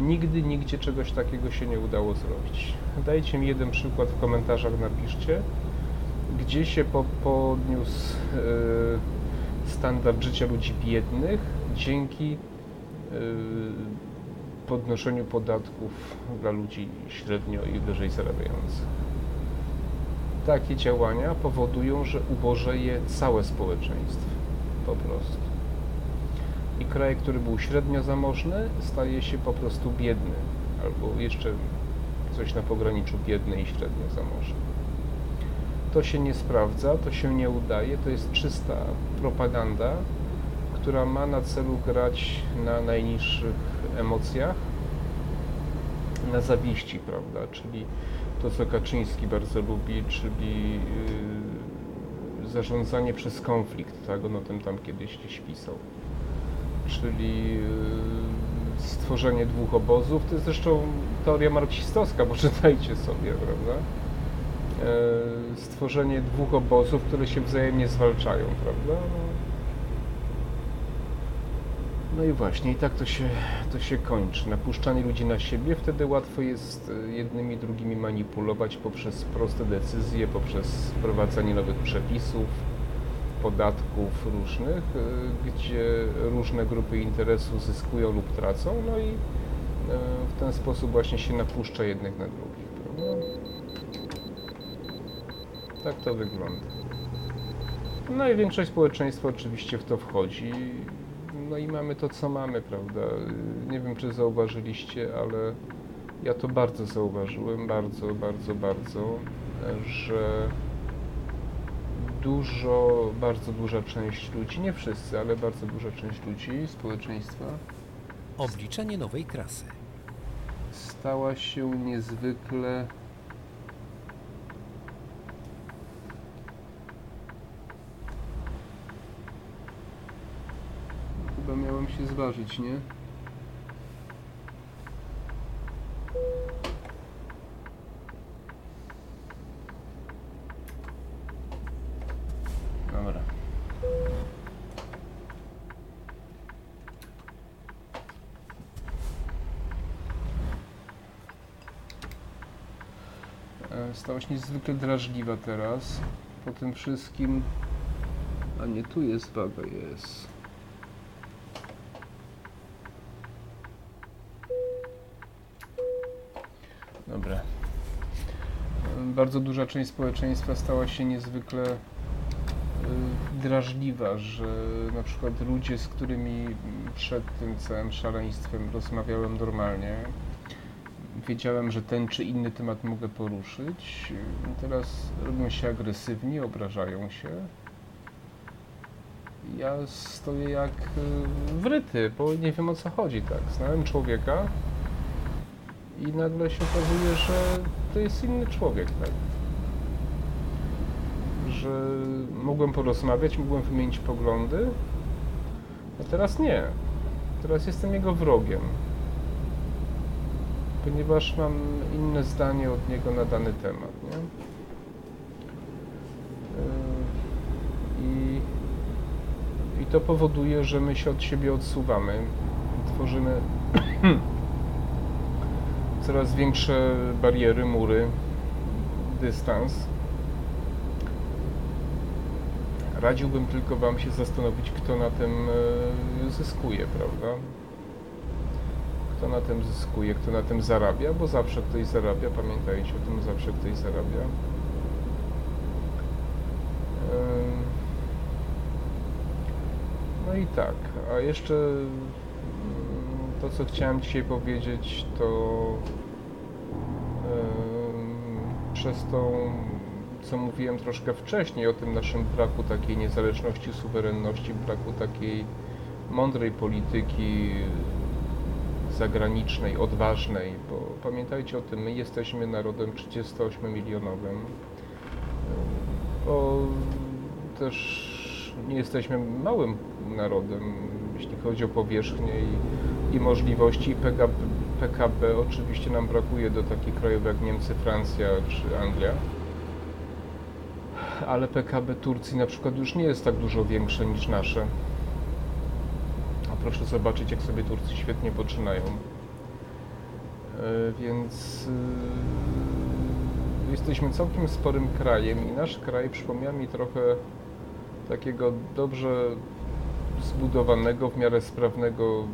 Nigdy, nigdzie czegoś takiego się nie udało zrobić. Dajcie mi jeden przykład w komentarzach, napiszcie, gdzie się po, podniósł e, standard życia ludzi biednych dzięki e, podnoszeniu podatków dla ludzi średnio i wyżej zarabiających. Takie działania powodują, że ubożeje całe społeczeństwo. Po prostu. I kraj, który był średnio zamożny, staje się po prostu biedny, albo jeszcze coś na pograniczu biedny i średnio zamożny. To się nie sprawdza, to się nie udaje, to jest czysta propaganda, która ma na celu grać na najniższych emocjach, na zawiści, prawda? Czyli to, co Kaczyński bardzo lubi, czyli yy, zarządzanie przez konflikt, tak? On o tym tam kiedyś gdzieś pisał. Czyli yy, stworzenie dwóch obozów, to jest zresztą teoria marksistowska, poczytajcie [LAUGHS] sobie, prawda? Yy, stworzenie dwóch obozów, które się wzajemnie zwalczają, prawda? No, i właśnie, i tak to się, to się kończy. Napuszczanie ludzi na siebie, wtedy łatwo jest e, jednymi, drugimi manipulować poprzez proste decyzje, poprzez wprowadzanie nowych przepisów, podatków różnych, e, gdzie różne grupy interesu zyskują lub tracą, no i e, w ten sposób właśnie się napuszcza jednych na drugich. Prawda? Tak to wygląda. No i większość społeczeństwa oczywiście w to wchodzi. No i mamy to, co mamy, prawda? Nie wiem, czy zauważyliście, ale ja to bardzo zauważyłem, bardzo, bardzo, bardzo, że dużo, bardzo duża część ludzi, nie wszyscy, ale bardzo duża część ludzi, społeczeństwa Obliczenie nowej trasy. stała się niezwykle Chyba miałem się zważyć, nie? Się niezwykle drażliwa teraz. Po tym wszystkim. A nie, tu jest waga, jest. Dobra. Bardzo duża część społeczeństwa stała się niezwykle e, drażliwa, że na przykład ludzie, z którymi przed tym całym szaleństwem rozmawiałem normalnie, wiedziałem, że ten czy inny temat mogę poruszyć. Teraz robią się agresywni, obrażają się. Ja stoję jak y, wryty, bo nie wiem o co chodzi, tak. Znałem człowieka i nagle się okazuje, że to jest inny człowiek, tak. Że mogłem porozmawiać, mogłem wymienić poglądy, a teraz nie. Teraz jestem jego wrogiem ponieważ mam inne zdanie od niego na dany temat, nie? Yy, I, I to powoduje, że my się od siebie odsuwamy, tworzymy [COUGHS] coraz większe bariery, mury, dystans. Radziłbym tylko Wam się zastanowić, kto na tym e, zyskuje, prawda? Kto na tym zyskuje, kto na tym zarabia, bo zawsze ktoś zarabia, pamiętajcie o tym, zawsze ktoś zarabia. No i tak, a jeszcze mm, to, co chciałem dzisiaj powiedzieć, to przez tą, co mówiłem troszkę wcześniej o tym naszym braku takiej niezależności, suwerenności, braku takiej mądrej polityki zagranicznej, odważnej, bo pamiętajcie o tym, my jesteśmy narodem 38-milionowym, bo też nie jesteśmy małym narodem, jeśli chodzi o powierzchnię i, i możliwości. PKB, PKB oczywiście nam brakuje do takich krajów jak Niemcy, Francja czy Anglia. Ale PKB Turcji na przykład już nie jest tak dużo większe niż nasze. Proszę zobaczyć, jak sobie Turcy świetnie poczynają. E, Więc y, jesteśmy całkiem sporym krajem i nasz kraj przypomina mi trochę takiego dobrze zbudowanego, w miarę sprawnego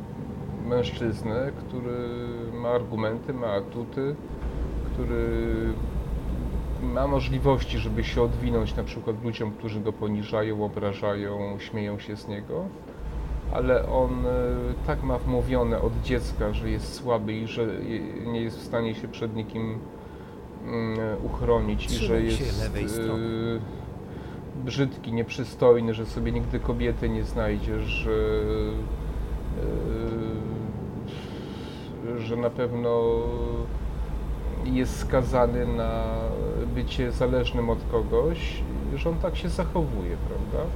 mężczyznę, który ma argumenty, ma atuty, który ma możliwości, żeby się odwinąć na przykład ludziom, którzy go poniżają, obrażają, śmieją się z niego ale on e, tak ma wmówione od dziecka, że jest słaby i że nie jest w stanie się przed nikim mm, uchronić i że jest e, brzydki, nieprzystojny, że sobie nigdy kobiety nie znajdzie, że e, że na pewno jest skazany na bycie zależnym od kogoś, że on tak się zachowuje, prawda?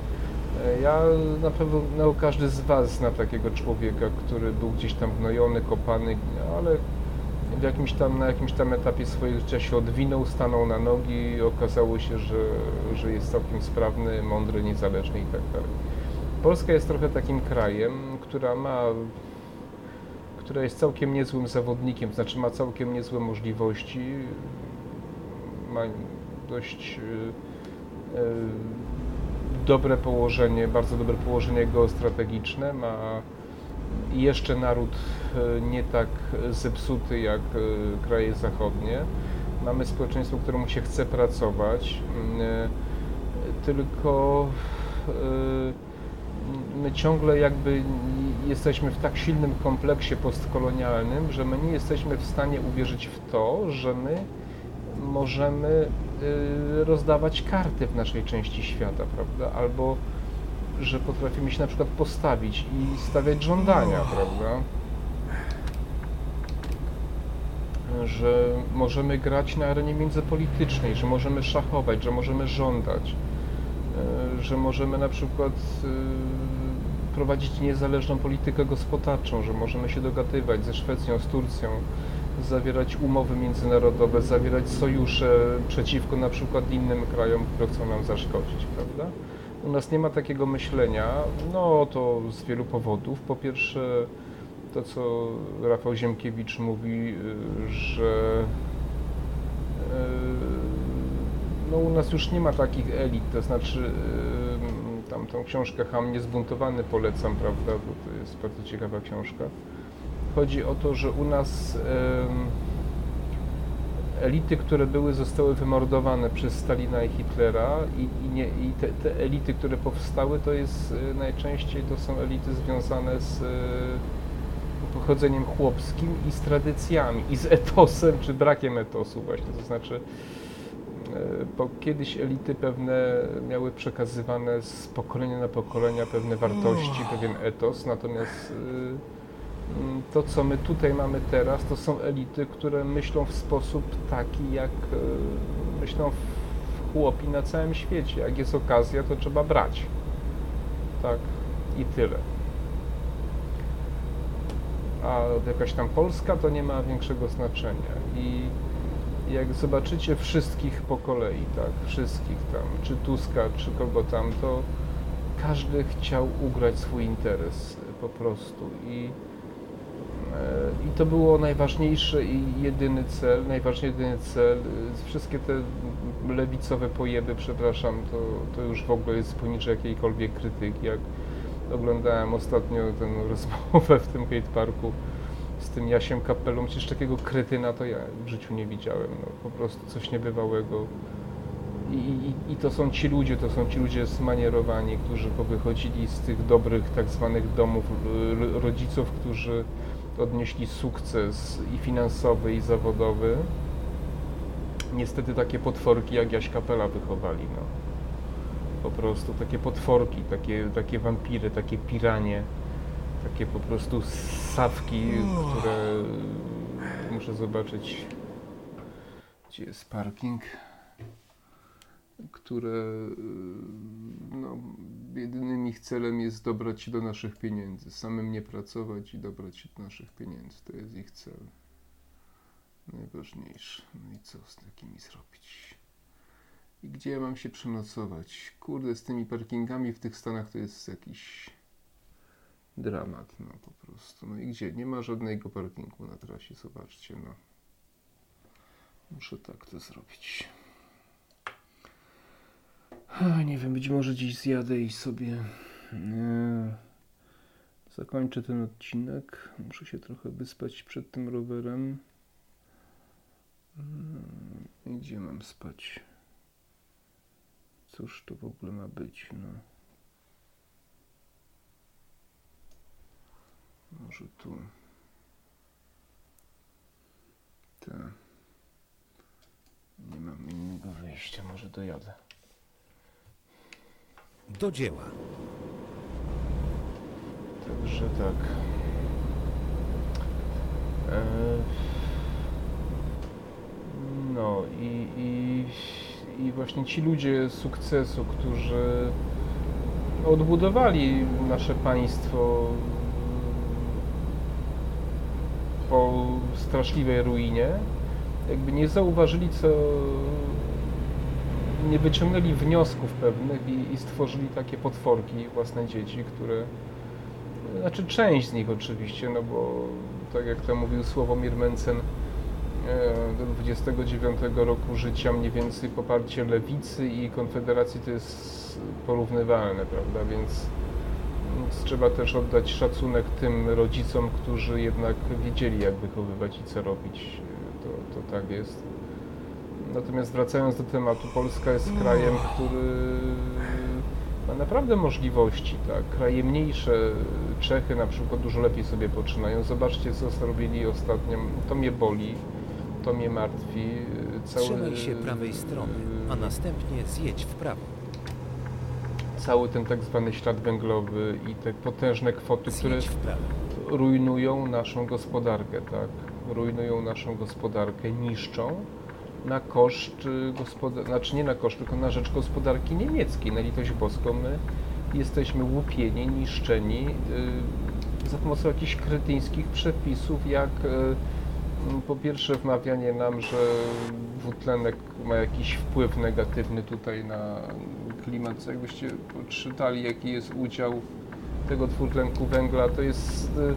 E, Ja na pewno no, każdy z Was zna takiego człowieka, który był gdzieś tam gnojony, kopany, ale w jakimś tam, na jakimś tam etapie swojego życia się odwinął, stanął na nogi i okazało się, że, że jest całkiem sprawny, mądry, niezależny i tak dalej. Polska jest trochę takim krajem, która ma, która jest całkiem niezłym zawodnikiem, znaczy ma całkiem niezłe możliwości, ma dość y, y, dobre położenie, bardzo dobre położenie geostrategiczne, ma jeszcze naród e, nie tak zepsuty jak e, kraje zachodnie. Mamy społeczeństwo, któremu się chce pracować, mm, e, tylko my ciągle jakby jesteśmy w tak silnym kompleksie postkolonialnym, że my nie jesteśmy w stanie uwierzyć w to, że my możemy y, rozdawać karty w naszej części świata, prawda? Albo że potrafimy się na przykład postawić i stawiać żądania, prawda? Że możemy grać na arenie międzypolitycznej, że możemy szachować, że możemy żądać, y, że możemy na przykład y, prowadzić niezależną politykę gospodarczą, że możemy się dogadywać ze Szwecją, z Turcją, zawierać umowy międzynarodowe, zawierać sojusze przeciwko na przykład innym krajom, które chcą nam zaszkodzić, prawda? U nas nie ma takiego myślenia, no to z wielu powodów. Po pierwsze, to co Rafał Ziemkiewicz mówi, y, że y, no u nas już nie ma takich elit, to znaczy y, tam tą książkę Ham Niezbuntowany polecam, prawda, bo to jest bardzo ciekawa książka. Chodzi o to, że u nas elity, które były, zostały wymordowane przez Stalina i Hitlera i, i, nie, i te, te elity, które powstały, to jest y, najczęściej to są elity związane z y, pochodzeniem chłopskim i z tradycjami, i z etosem, czy brakiem etosu właśnie, to znaczy y, bo kiedyś elity pewne miały przekazywane z pokolenia na pokolenia pewne wartości, pewien etos, natomiast Mm, to, co my tutaj mamy teraz, to są elity, które myślą w sposób taki, jak e, myślą chłopi na całym świecie. Jak jest okazja, to trzeba brać. Tak, i tyle. A jakaś tam Polska to nie ma większego znaczenia. I jak zobaczycie wszystkich po kolei, tak, wszystkich tam, czy Tuska, czy kogo tam, to każdy chciał ugrać swój interes po prostu. I I to było najważniejszy i jedyny cel, najważniejszy jedyny cel. Y, Wszystkie te lewicowe pojeby, przepraszam, to, to już w ogóle jest poniżej jakiejkolwiek krytyki. Jak oglądałem ostatnio tę [LAUGHS] rozmowę w tym hate parku z tym Jasiem Kapelą, przecież takiego krytyna to ja w życiu nie widziałem. No, po prostu coś niebywałego. I, i, I to są ci ludzie, to są ci ludzie zmanierowani, którzy powychodzili z tych dobrych tak zwanych domów rodziców, którzy odnieśli sukces i finansowy, i zawodowy. Niestety takie potworki jak Jaś Kapela wychowali, no. Po prostu takie potworki, takie, takie wampiry, takie piranie, takie po prostu ssawki, które muszę zobaczyć, gdzie jest parking, które no, jedynym ich celem jest dobrać się do naszych pieniędzy. Samym nie pracować i dobrać się do naszych pieniędzy. To jest ich cel. Najważniejszy. No i co z takimi zrobić? I gdzie ja mam się przenocować? Kurde, z tymi parkingami w tych Stanach to jest jakiś dramat, no po prostu. No i gdzie? Nie ma żadnego parkingu na trasie, zobaczcie, no. Muszę tak to zrobić. Nie wiem, być może dziś zjadę i sobie e, zakończę ten odcinek. Muszę się trochę wyspać przed tym rowerem. Mm, Gdzie mam spać? Cóż to w ogóle ma być? No. Może tu. Tak. Nie mam innego wyjścia, może dojadę. Do dzieła. Także tak. E, No i, i, i właśnie ci ludzie sukcesu, którzy odbudowali nasze państwo po straszliwej ruinie, jakby nie zauważyli, co nie wyciągnęli wniosków pewnych i, i stworzyli takie potworki, własne dzieci, które znaczy część z nich oczywiście, no bo tak jak to mówił Sławomir Mencen, e, do 29 roku życia mniej więcej poparcie lewicy i konfederacji to jest porównywalne, prawda, więc, więc trzeba też oddać szacunek tym rodzicom, którzy jednak wiedzieli jak wychowywać i co robić, to, to tak jest. Natomiast wracając do tematu, Polska jest krajem, który ma naprawdę możliwości, tak? Kraje mniejsze, Czechy na przykład dużo lepiej sobie poczynają. Zobaczcie, co zrobili ostatnio. To mnie boli, to mnie martwi. Cały, Trzymaj się prawej strony, a następnie zjedź w prawo. Cały ten tak zwany ślad węglowy i te potężne kwoty, które rujnują naszą gospodarkę, tak? Rujnują naszą gospodarkę, niszczą na koszt gospodarki, znaczy nie na koszt, tylko na rzecz gospodarki niemieckiej. Na litość boską my jesteśmy łupieni, niszczeni y, za pomocą jakichś kretyńskich przepisów, jak y, po pierwsze wmawianie nam, że dwutlenek ma jakiś wpływ negatywny tutaj na klimat. Co Jakbyście czytali, jaki jest udział tego dwutlenku węgla, to jest, y,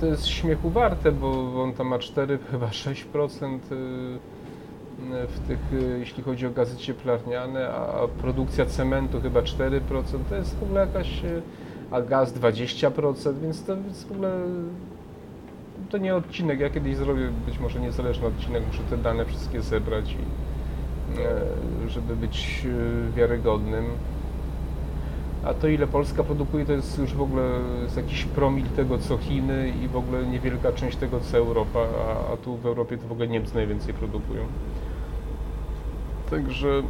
to jest śmiechu warte, bo on tam ma 4, [LAUGHS] chyba 6% y, w tych, y, jeśli chodzi o gazy cieplarniane, a produkcja cementu chyba 4%, to jest w ogóle jakaś, y, a gaz 20%, więc to jest w ogóle to nie odcinek. Ja kiedyś zrobię być może niezależny odcinek, muszę te dane wszystkie zebrać, i, e, żeby być e, wiarygodnym. A to ile Polska produkuje, to jest już w ogóle jest jakiś promil tego co Chiny i w ogóle niewielka część tego co Europa, a, a tu w Europie to w ogóle Niemcy najwięcej produkują. Także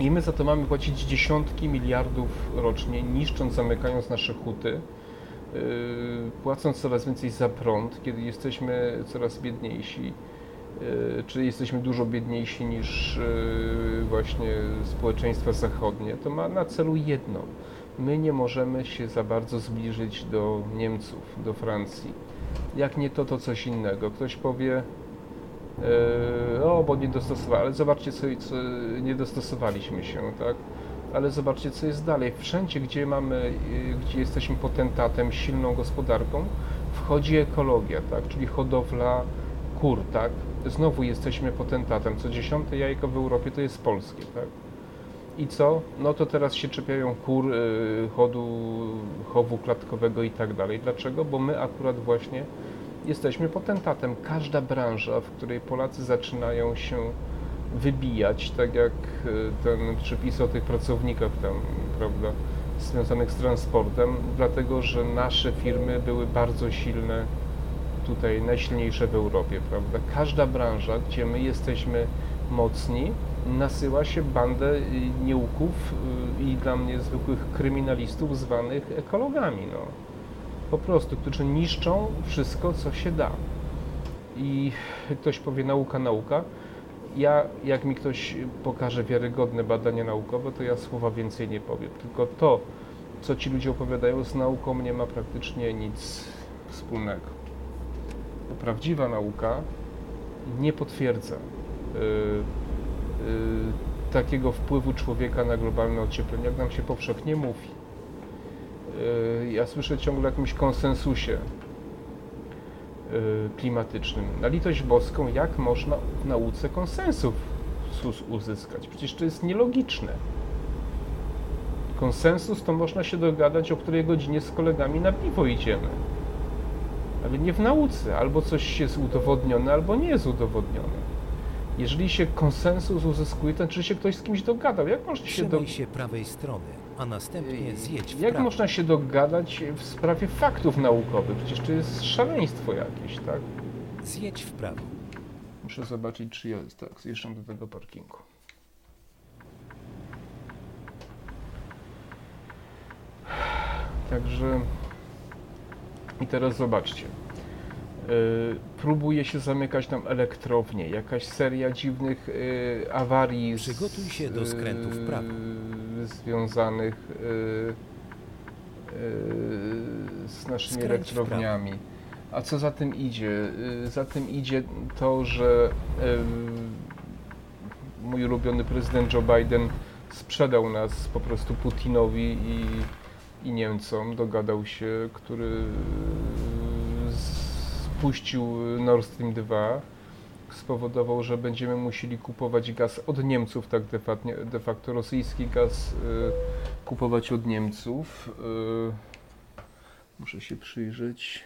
i my za to mamy płacić dziesiątki miliardów rocznie, niszcząc, zamykając nasze huty, yy, płacąc coraz więcej za prąd, kiedy jesteśmy coraz biedniejsi, yy, czy jesteśmy dużo biedniejsi niż yy, właśnie społeczeństwa zachodnie, to ma na celu jedno. My nie możemy się za bardzo zbliżyć do Niemców, do Francji. Jak nie to, to coś innego. Ktoś powie, o, bo nie dostosowali, ale zobaczcie, co, co nie dostosowaliśmy się, tak? Ale zobaczcie, co jest dalej. Wszędzie, gdzie mamy, yy, gdzie jesteśmy potentatem, silną gospodarką, wchodzi ekologia, tak? Czyli hodowla kur, tak? Znowu jesteśmy potentatem. Co dziesiąte jajko w Europie to jest polskie, tak? I co? No to teraz się czepiają kur, yy, chodu, chowu klatkowego i tak dalej. Dlaczego? Bo my akurat właśnie jesteśmy potentatem. Każda branża, w której Polacy zaczynają się wybijać, tak jak e, ten przepis o tych pracownikach tam, prawda, związanych z transportem, dlatego że nasze firmy były bardzo silne tutaj, najsilniejsze w Europie, prawda. Każda branża, gdzie my jesteśmy mocni, nasyła się bandę y, nieuków y, i dla mnie zwykłych kryminalistów zwanych ekologami, no po prostu, którzy niszczą wszystko, co się da. I ktoś powie nauka, nauka. Ja, jak mi ktoś pokaże wiarygodne badania naukowe, to ja słowa więcej nie powiem. Tylko to, co ci ludzie opowiadają z nauką, nie ma praktycznie nic wspólnego. Prawdziwa nauka nie potwierdza yy, yy, takiego wpływu człowieka na globalne ocieplenie, jak nam się powszechnie mówi. Yy, ja słyszę ciągle o jakimś konsensusie yy, klimatycznym. Na litość boską, jak można w nauce konsensus uzyskać? Przecież to jest nielogiczne. Konsensus to można się dogadać, o której godzinie z kolegami na piwo idziemy. Ale nie w nauce. Albo coś jest udowodnione, albo nie jest udowodnione. Jeżeli się konsensus uzyskuje, to znaczy się ktoś z kimś dogadał. Jak można się Trzymaj do... się prawej strony, a następnie zjedź w Jak prawo. można się dogadać w sprawie faktów naukowych? Przecież to jest szaleństwo jakieś, tak? Zjedź w prawo. Muszę zobaczyć, czy jest. Tak, zjeżdżam do tego parkingu. Także. I teraz zobaczcie. Yy, próbuje się zamykać nam elektrownie. Jakaś seria dziwnych yy, awarii. Przygotuj się do skrętu w prawo. związanych z naszymi Skręć elektrowniami. A co za tym idzie? Y, Za tym idzie to, że y, mój ulubiony prezydent Joe Biden sprzedał nas po prostu Putinowi i, i Niemcom, dogadał się, który spuścił Nord Stream 2, spowodował, że będziemy musieli kupować gaz od Niemców, tak de facto, de facto rosyjski gaz y, kupować od Niemców. Y, Muszę się przyjrzeć.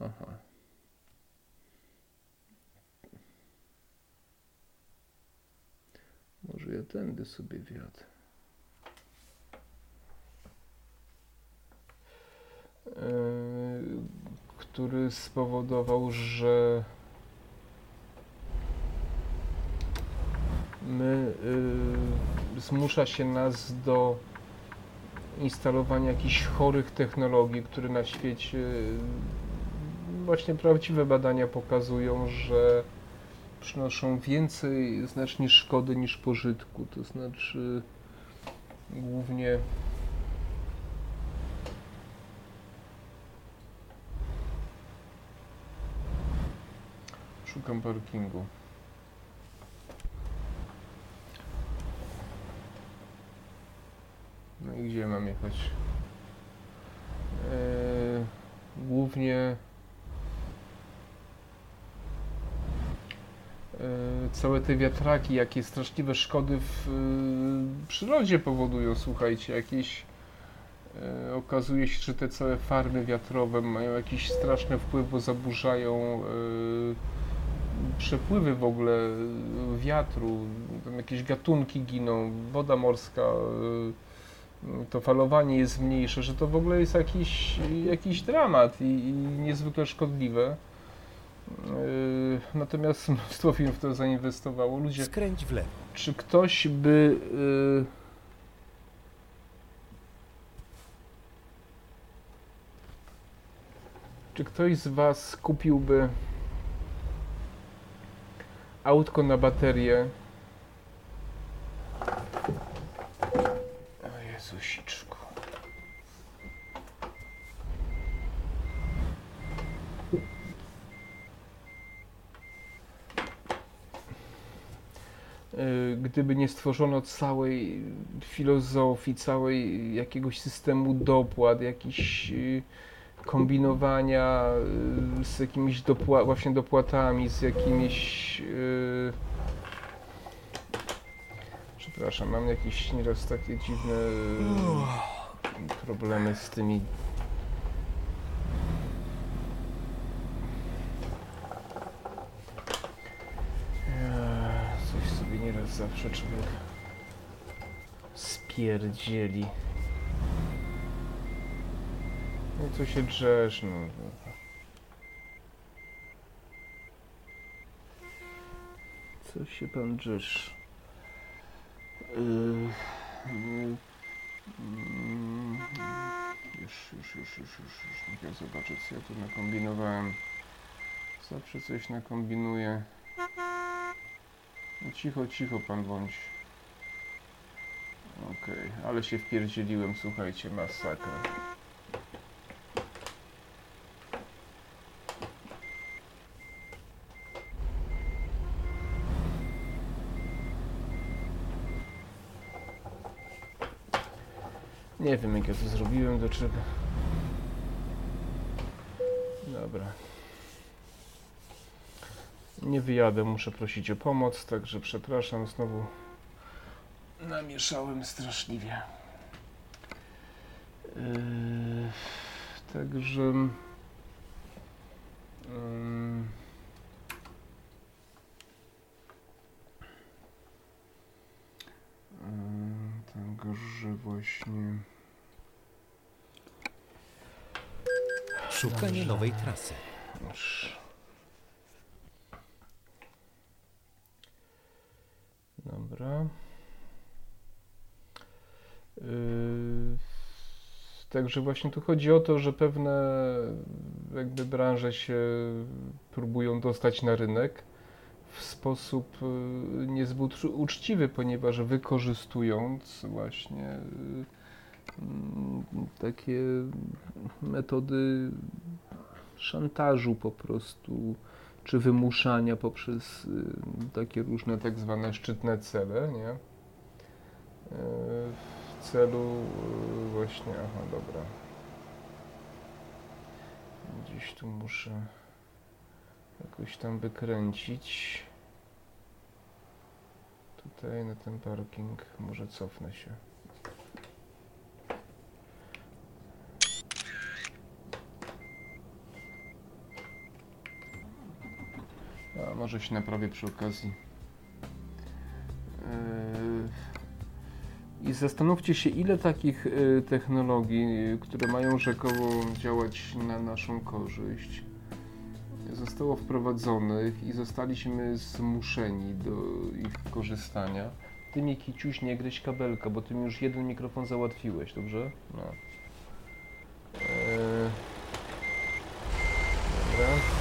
Aha. Może ja tędy sobie wjadę. Który spowodował, że my yy, zmusza się nas do instalowania jakichś chorych technologii, które na świecie właśnie prawdziwe badania pokazują, że przynoszą więcej znacznie szkody niż pożytku. To znaczy głównie szukam parkingu. No i gdzie mam jechać? Eee, głównie e, całe te wiatraki, jakie straszliwe szkody w e, przyrodzie powodują, słuchajcie, jakieś e, okazuje się, że te całe farmy wiatrowe mają jakiś straszny wpływ, bo zaburzają e, przepływy w ogóle wiatru, jakieś gatunki giną, woda morska, e, to falowanie jest mniejsze, że to w ogóle jest jakiś, jakiś dramat i, i niezwykle szkodliwe. Yy, Natomiast mnóstwo firm w to zainwestowało. Ludzie, Skręć w lewo. czy ktoś by. yy, Czy ktoś z Was kupiłby autko na baterię? O Jezusiczku. Y, gdyby nie stworzono całej filozofii, całej jakiegoś systemu dopłat, jakichś y, kombinowania y, z jakimiś dopła- właśnie dopłatami, z jakimiś y, przepraszam, mam jakieś nieraz takie dziwne y, problemy z tymi Eee, Coś sobie nieraz zawsze człowiek spierdzieli. No co się drzesz, no. Co się pan drzesz? Yy, yy, mm, Już, już, już, już, już, już. Niech ja zobaczę, co ja tu nakombinowałem. Zawsze coś nakombinuję. No cicho, cicho pan bądź. Okej, ale się wpierdzieliłem, słuchajcie, masakra. Nie wiem, jak ja to zrobiłem, do czego. Dobra. Nie wyjadę, muszę prosić o pomoc, także przepraszam, znowu namieszałem straszliwie. Yy, także. Właśnie. Szukanie nowej trasy. Dobra. Yy, Także właśnie tu chodzi o to, że pewne jakby branże się próbują dostać na rynek w sposób yy, niezbyt uczciwy, ponieważ wykorzystując właśnie yy, mm, takie metody szantażu po prostu, czy wymuszania poprzez y, takie różne tak zwane szczytne cele, nie? Y, W celu y, właśnie, aha, dobra. Gdzieś tu muszę jakoś tam wykręcić. Tutaj na ten parking może cofnę się. A może się naprawię przy okazji. Yy, I zastanówcie się, ile takich yy, technologii, które mają rzekomo działać na naszą korzyść, zostało wprowadzonych i zostaliśmy zmuszeni do ich korzystania. Ty mi kiciuś nie gryź kabelka, bo ty mi już jeden mikrofon załatwiłeś, dobrze? No. Yy, dobra.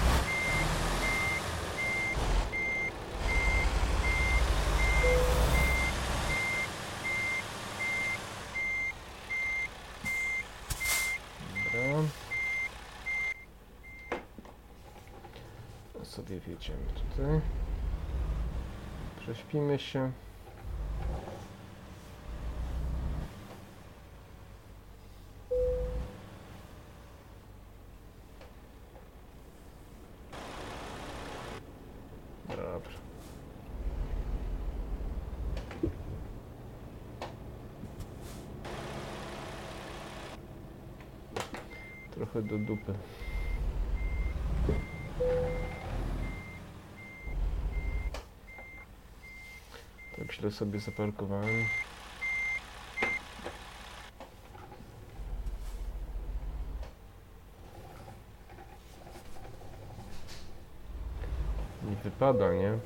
sobie wjedziemy tutaj. Prześpimy się. Trochę do dupy. Źle sobie zaparkowałem. Nie wypada, nie?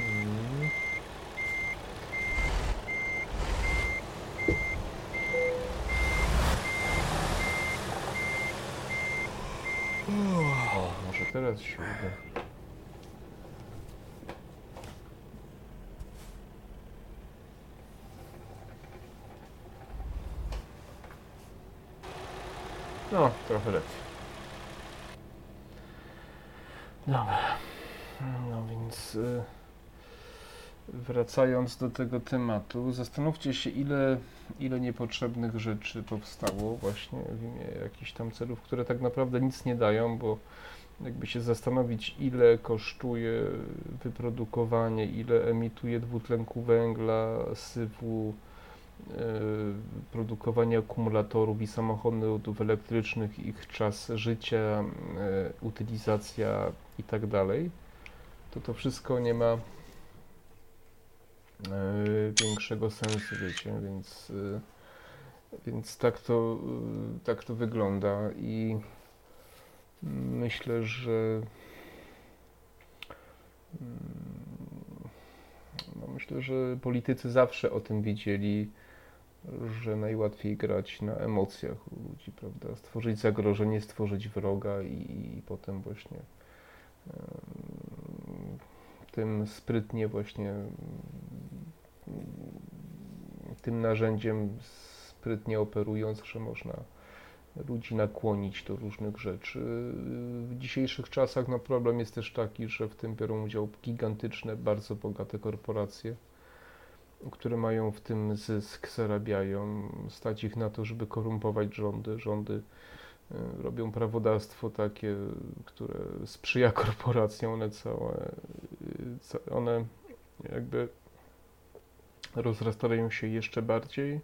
Mm. O, może teraz się uda. No, trochę lepiej. Dobra. No więc y, wracając do tego tematu, zastanówcie się, ile, ile niepotrzebnych rzeczy powstało właśnie w imię jakichś tam celów, które tak naprawdę nic nie dają, bo jakby się zastanowić, ile kosztuje wyprodukowanie, ile emituje dwutlenku węgla, syfu, produkowanie akumulatorów i samochodów elektrycznych, ich czas życia, e, utylizacja i tak dalej, to to wszystko nie ma e, większego sensu, wiecie, więc, więc tak to, tak to wygląda i myślę, że mm, no myślę, że politycy zawsze o tym wiedzieli, że najłatwiej grać na emocjach ludzi, prawda? Stworzyć zagrożenie, stworzyć wroga i, i potem właśnie tym sprytnie właśnie tym narzędziem sprytnie operując, że można ludzi nakłonić do różnych rzeczy. W dzisiejszych czasach no, problem jest też taki, że w tym biorą udział gigantyczne, bardzo bogate korporacje, które mają w tym zysk, zarabiają, stać ich na to, żeby korumpować rządy. Rządy y, robią prawodawstwo takie, które sprzyja [LAUGHS] korporacjom, one całe, ca- one jakby rozrastają się jeszcze bardziej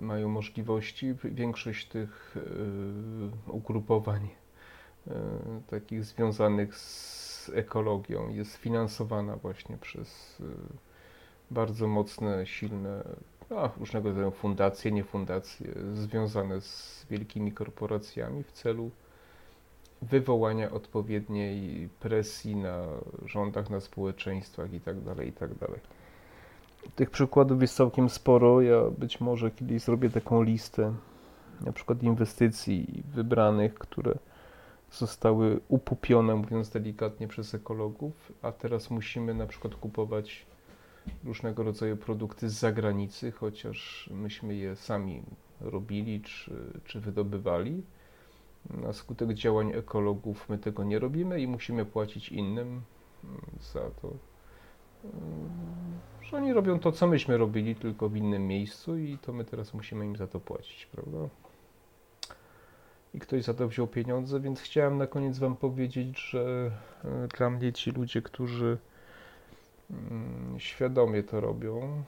mają możliwości. Większość tych y, ugrupowań y, takich związanych z ekologią jest finansowana właśnie przez bardzo mocne, silne, a, różnego rodzaju fundacje, niefundacje związane z wielkimi korporacjami w celu wywołania odpowiedniej presji na rządach, na społeczeństwach itd. itd. Tych przykładów jest całkiem sporo. Ja być może kiedyś zrobię taką listę, na przykład inwestycji wybranych, które zostały upupione, mówiąc delikatnie, przez ekologów, a teraz musimy na przykład kupować różnego rodzaju produkty z zagranicy, chociaż myśmy je sami robili czy, czy wydobywali. Na skutek działań ekologów my tego nie robimy i musimy płacić innym mm, za to. Mm, że oni robią to, co myśmy robili, tylko w innym miejscu i to my teraz musimy im za to płacić, prawda? I ktoś za to wziął pieniądze, więc chciałem na koniec Wam powiedzieć, że e, dla mnie ci ludzie, którzy świadomie to robią,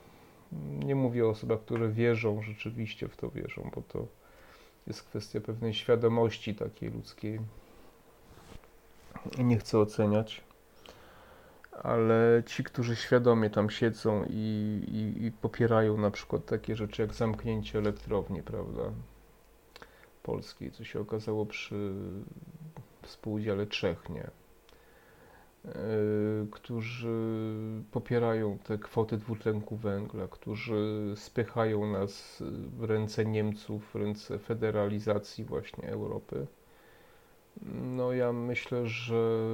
nie mówię o osobach, które wierzą, rzeczywiście w to wierzą, bo to jest kwestia pewnej świadomości takiej ludzkiej i nie chcę oceniać ale ci, którzy świadomie tam siedzą i, i, i popierają na przykład takie rzeczy jak zamknięcie elektrowni, prawda, polskiej, co się okazało przy współudziale Czech, nie? Yy, którzy popierają te kwoty dwutlenku węgla, którzy spychają nas w ręce Niemców, w ręce federalizacji właśnie Europy. No ja myślę, że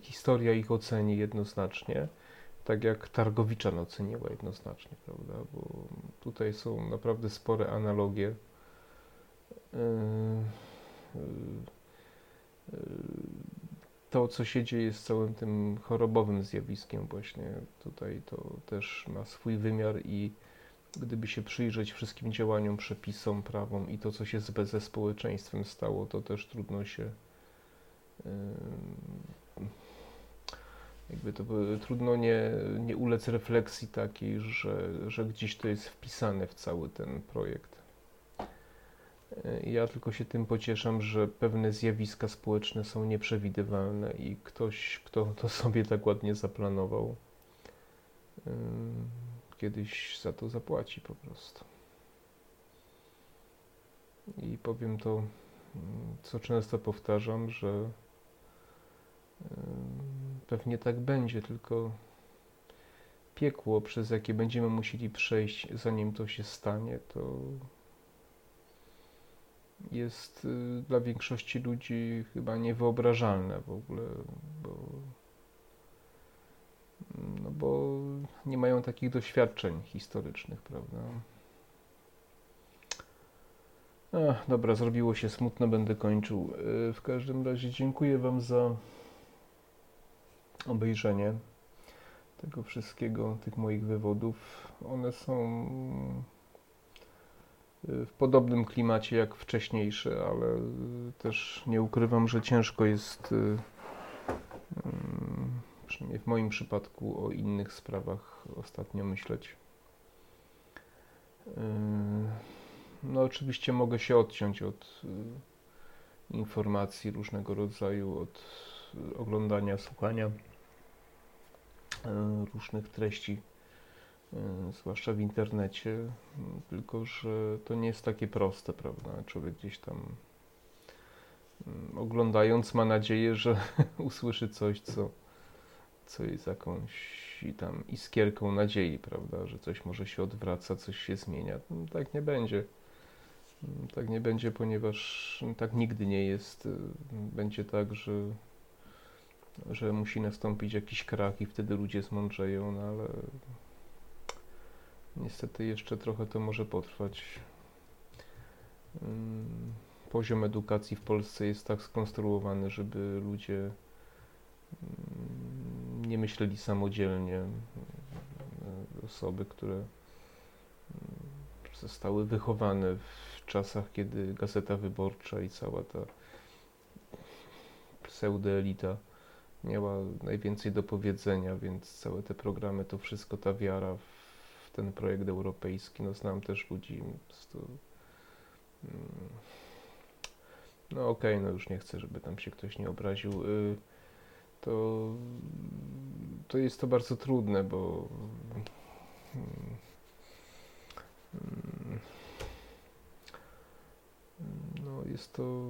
historia ich oceni jednoznacznie. tak jak Targowicza oceniła jednoznacznie, prawda? Bo tutaj są naprawdę spore analogie. Yy, yy, yy, to, co się dzieje z całym tym chorobowym zjawiskiem, właśnie tutaj to też ma swój wymiar i gdyby się przyjrzeć wszystkim działaniom, przepisom, prawom i to, co się ze społeczeństwem stało, to też trudno się jakby to trudno nie, nie ulec refleksji takiej, że, że gdzieś to jest wpisane w cały ten projekt. Yy, ja tylko się tym pocieszam, że pewne zjawiska społeczne są nieprzewidywalne i ktoś, kto to sobie tak ładnie zaplanował, kiedyś za to zapłaci po prostu. I powiem to, co często powtarzam, że pewnie tak będzie, tylko piekło, przez jakie będziemy musieli przejść, zanim to się stanie, to jest y, dla większości ludzi chyba niewyobrażalne w ogóle, bo no bo nie mają takich doświadczeń historycznych, prawda? Ach, dobra, zrobiło się smutno, będę kończył. Y, w każdym razie dziękuję Wam za obejrzenie tego wszystkiego, tych moich wywodów. One są w podobnym klimacie jak wcześniejsze, ale też nie ukrywam, że ciężko jest przynajmniej w moim przypadku, o innych sprawach ostatnio myśleć. Yy, no, oczywiście mogę się odciąć od yy, informacji różnego rodzaju, od oglądania, słuchania różnych treści, zwłaszcza w internecie, tylko że to nie jest takie proste, prawda? Człowiek gdzieś tam oglądając ma nadzieję, że [LAUGHS] usłyszy coś, co co jest jakąś tam iskierką nadziei, prawda, że coś może się odwraca, coś się zmienia. No, tak nie będzie. Mm, tak nie będzie, ponieważ tak nigdy nie jest. Y, będzie tak, że, że musi nastąpić jakiś krach i wtedy ludzie zmądrzeją, no ale niestety jeszcze trochę to może potrwać. Mm, poziom edukacji w Polsce jest tak skonstruowany, żeby ludzie mm, nie myśleli samodzielnie. Osoby, które mm, zostały wychowane w czasach, kiedy Gazeta Wyborcza i cała ta pseudoelita miała najwięcej do powiedzenia, więc całe te programy, to wszystko, ta wiara w ten projekt europejski, no znam też ludzi, mm, no okej, okay, no już nie chcę, żeby tam się ktoś nie obraził. Y, to, to jest to bardzo trudne, bo no jest to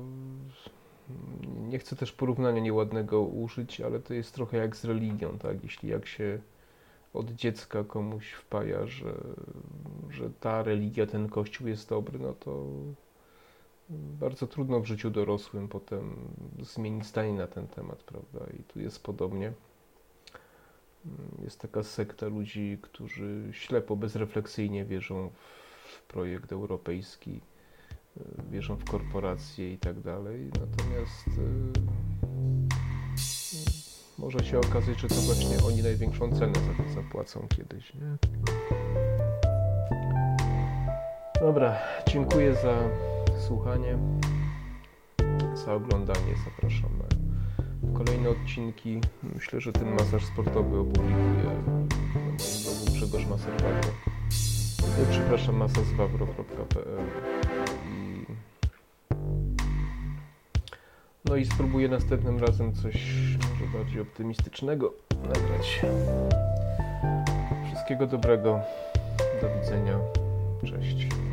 nie chcę też porównania nieładnego użyć, ale to jest trochę jak z religią, tak? Jeśli jak się od dziecka komuś wpaja, że, że ta religia, ten kościół jest dobry, no to bardzo trudno w życiu dorosłym potem zmienić zdanie na ten temat, prawda? I tu jest podobnie. Jest taka sekta ludzi, którzy ślepo, bezrefleksyjnie wierzą w projekt europejski, wierzą w korporacje i tak dalej. Natomiast y, może się okazać, że to właśnie oni największą cenę za to zapłacą kiedyś. Nie? Dobra, dziękuję za słuchanie, za oglądanie. Zapraszam na kolejne odcinki. Myślę, że ten masaż sportowy opublikuję na moim blogu Grzegorz Masaż Wawro. E, przepraszam, masażwawro.pl i... No i spróbuję następnym razem coś może bardziej optymistycznego nagrać. Wszystkiego dobrego. Do widzenia. Cześć.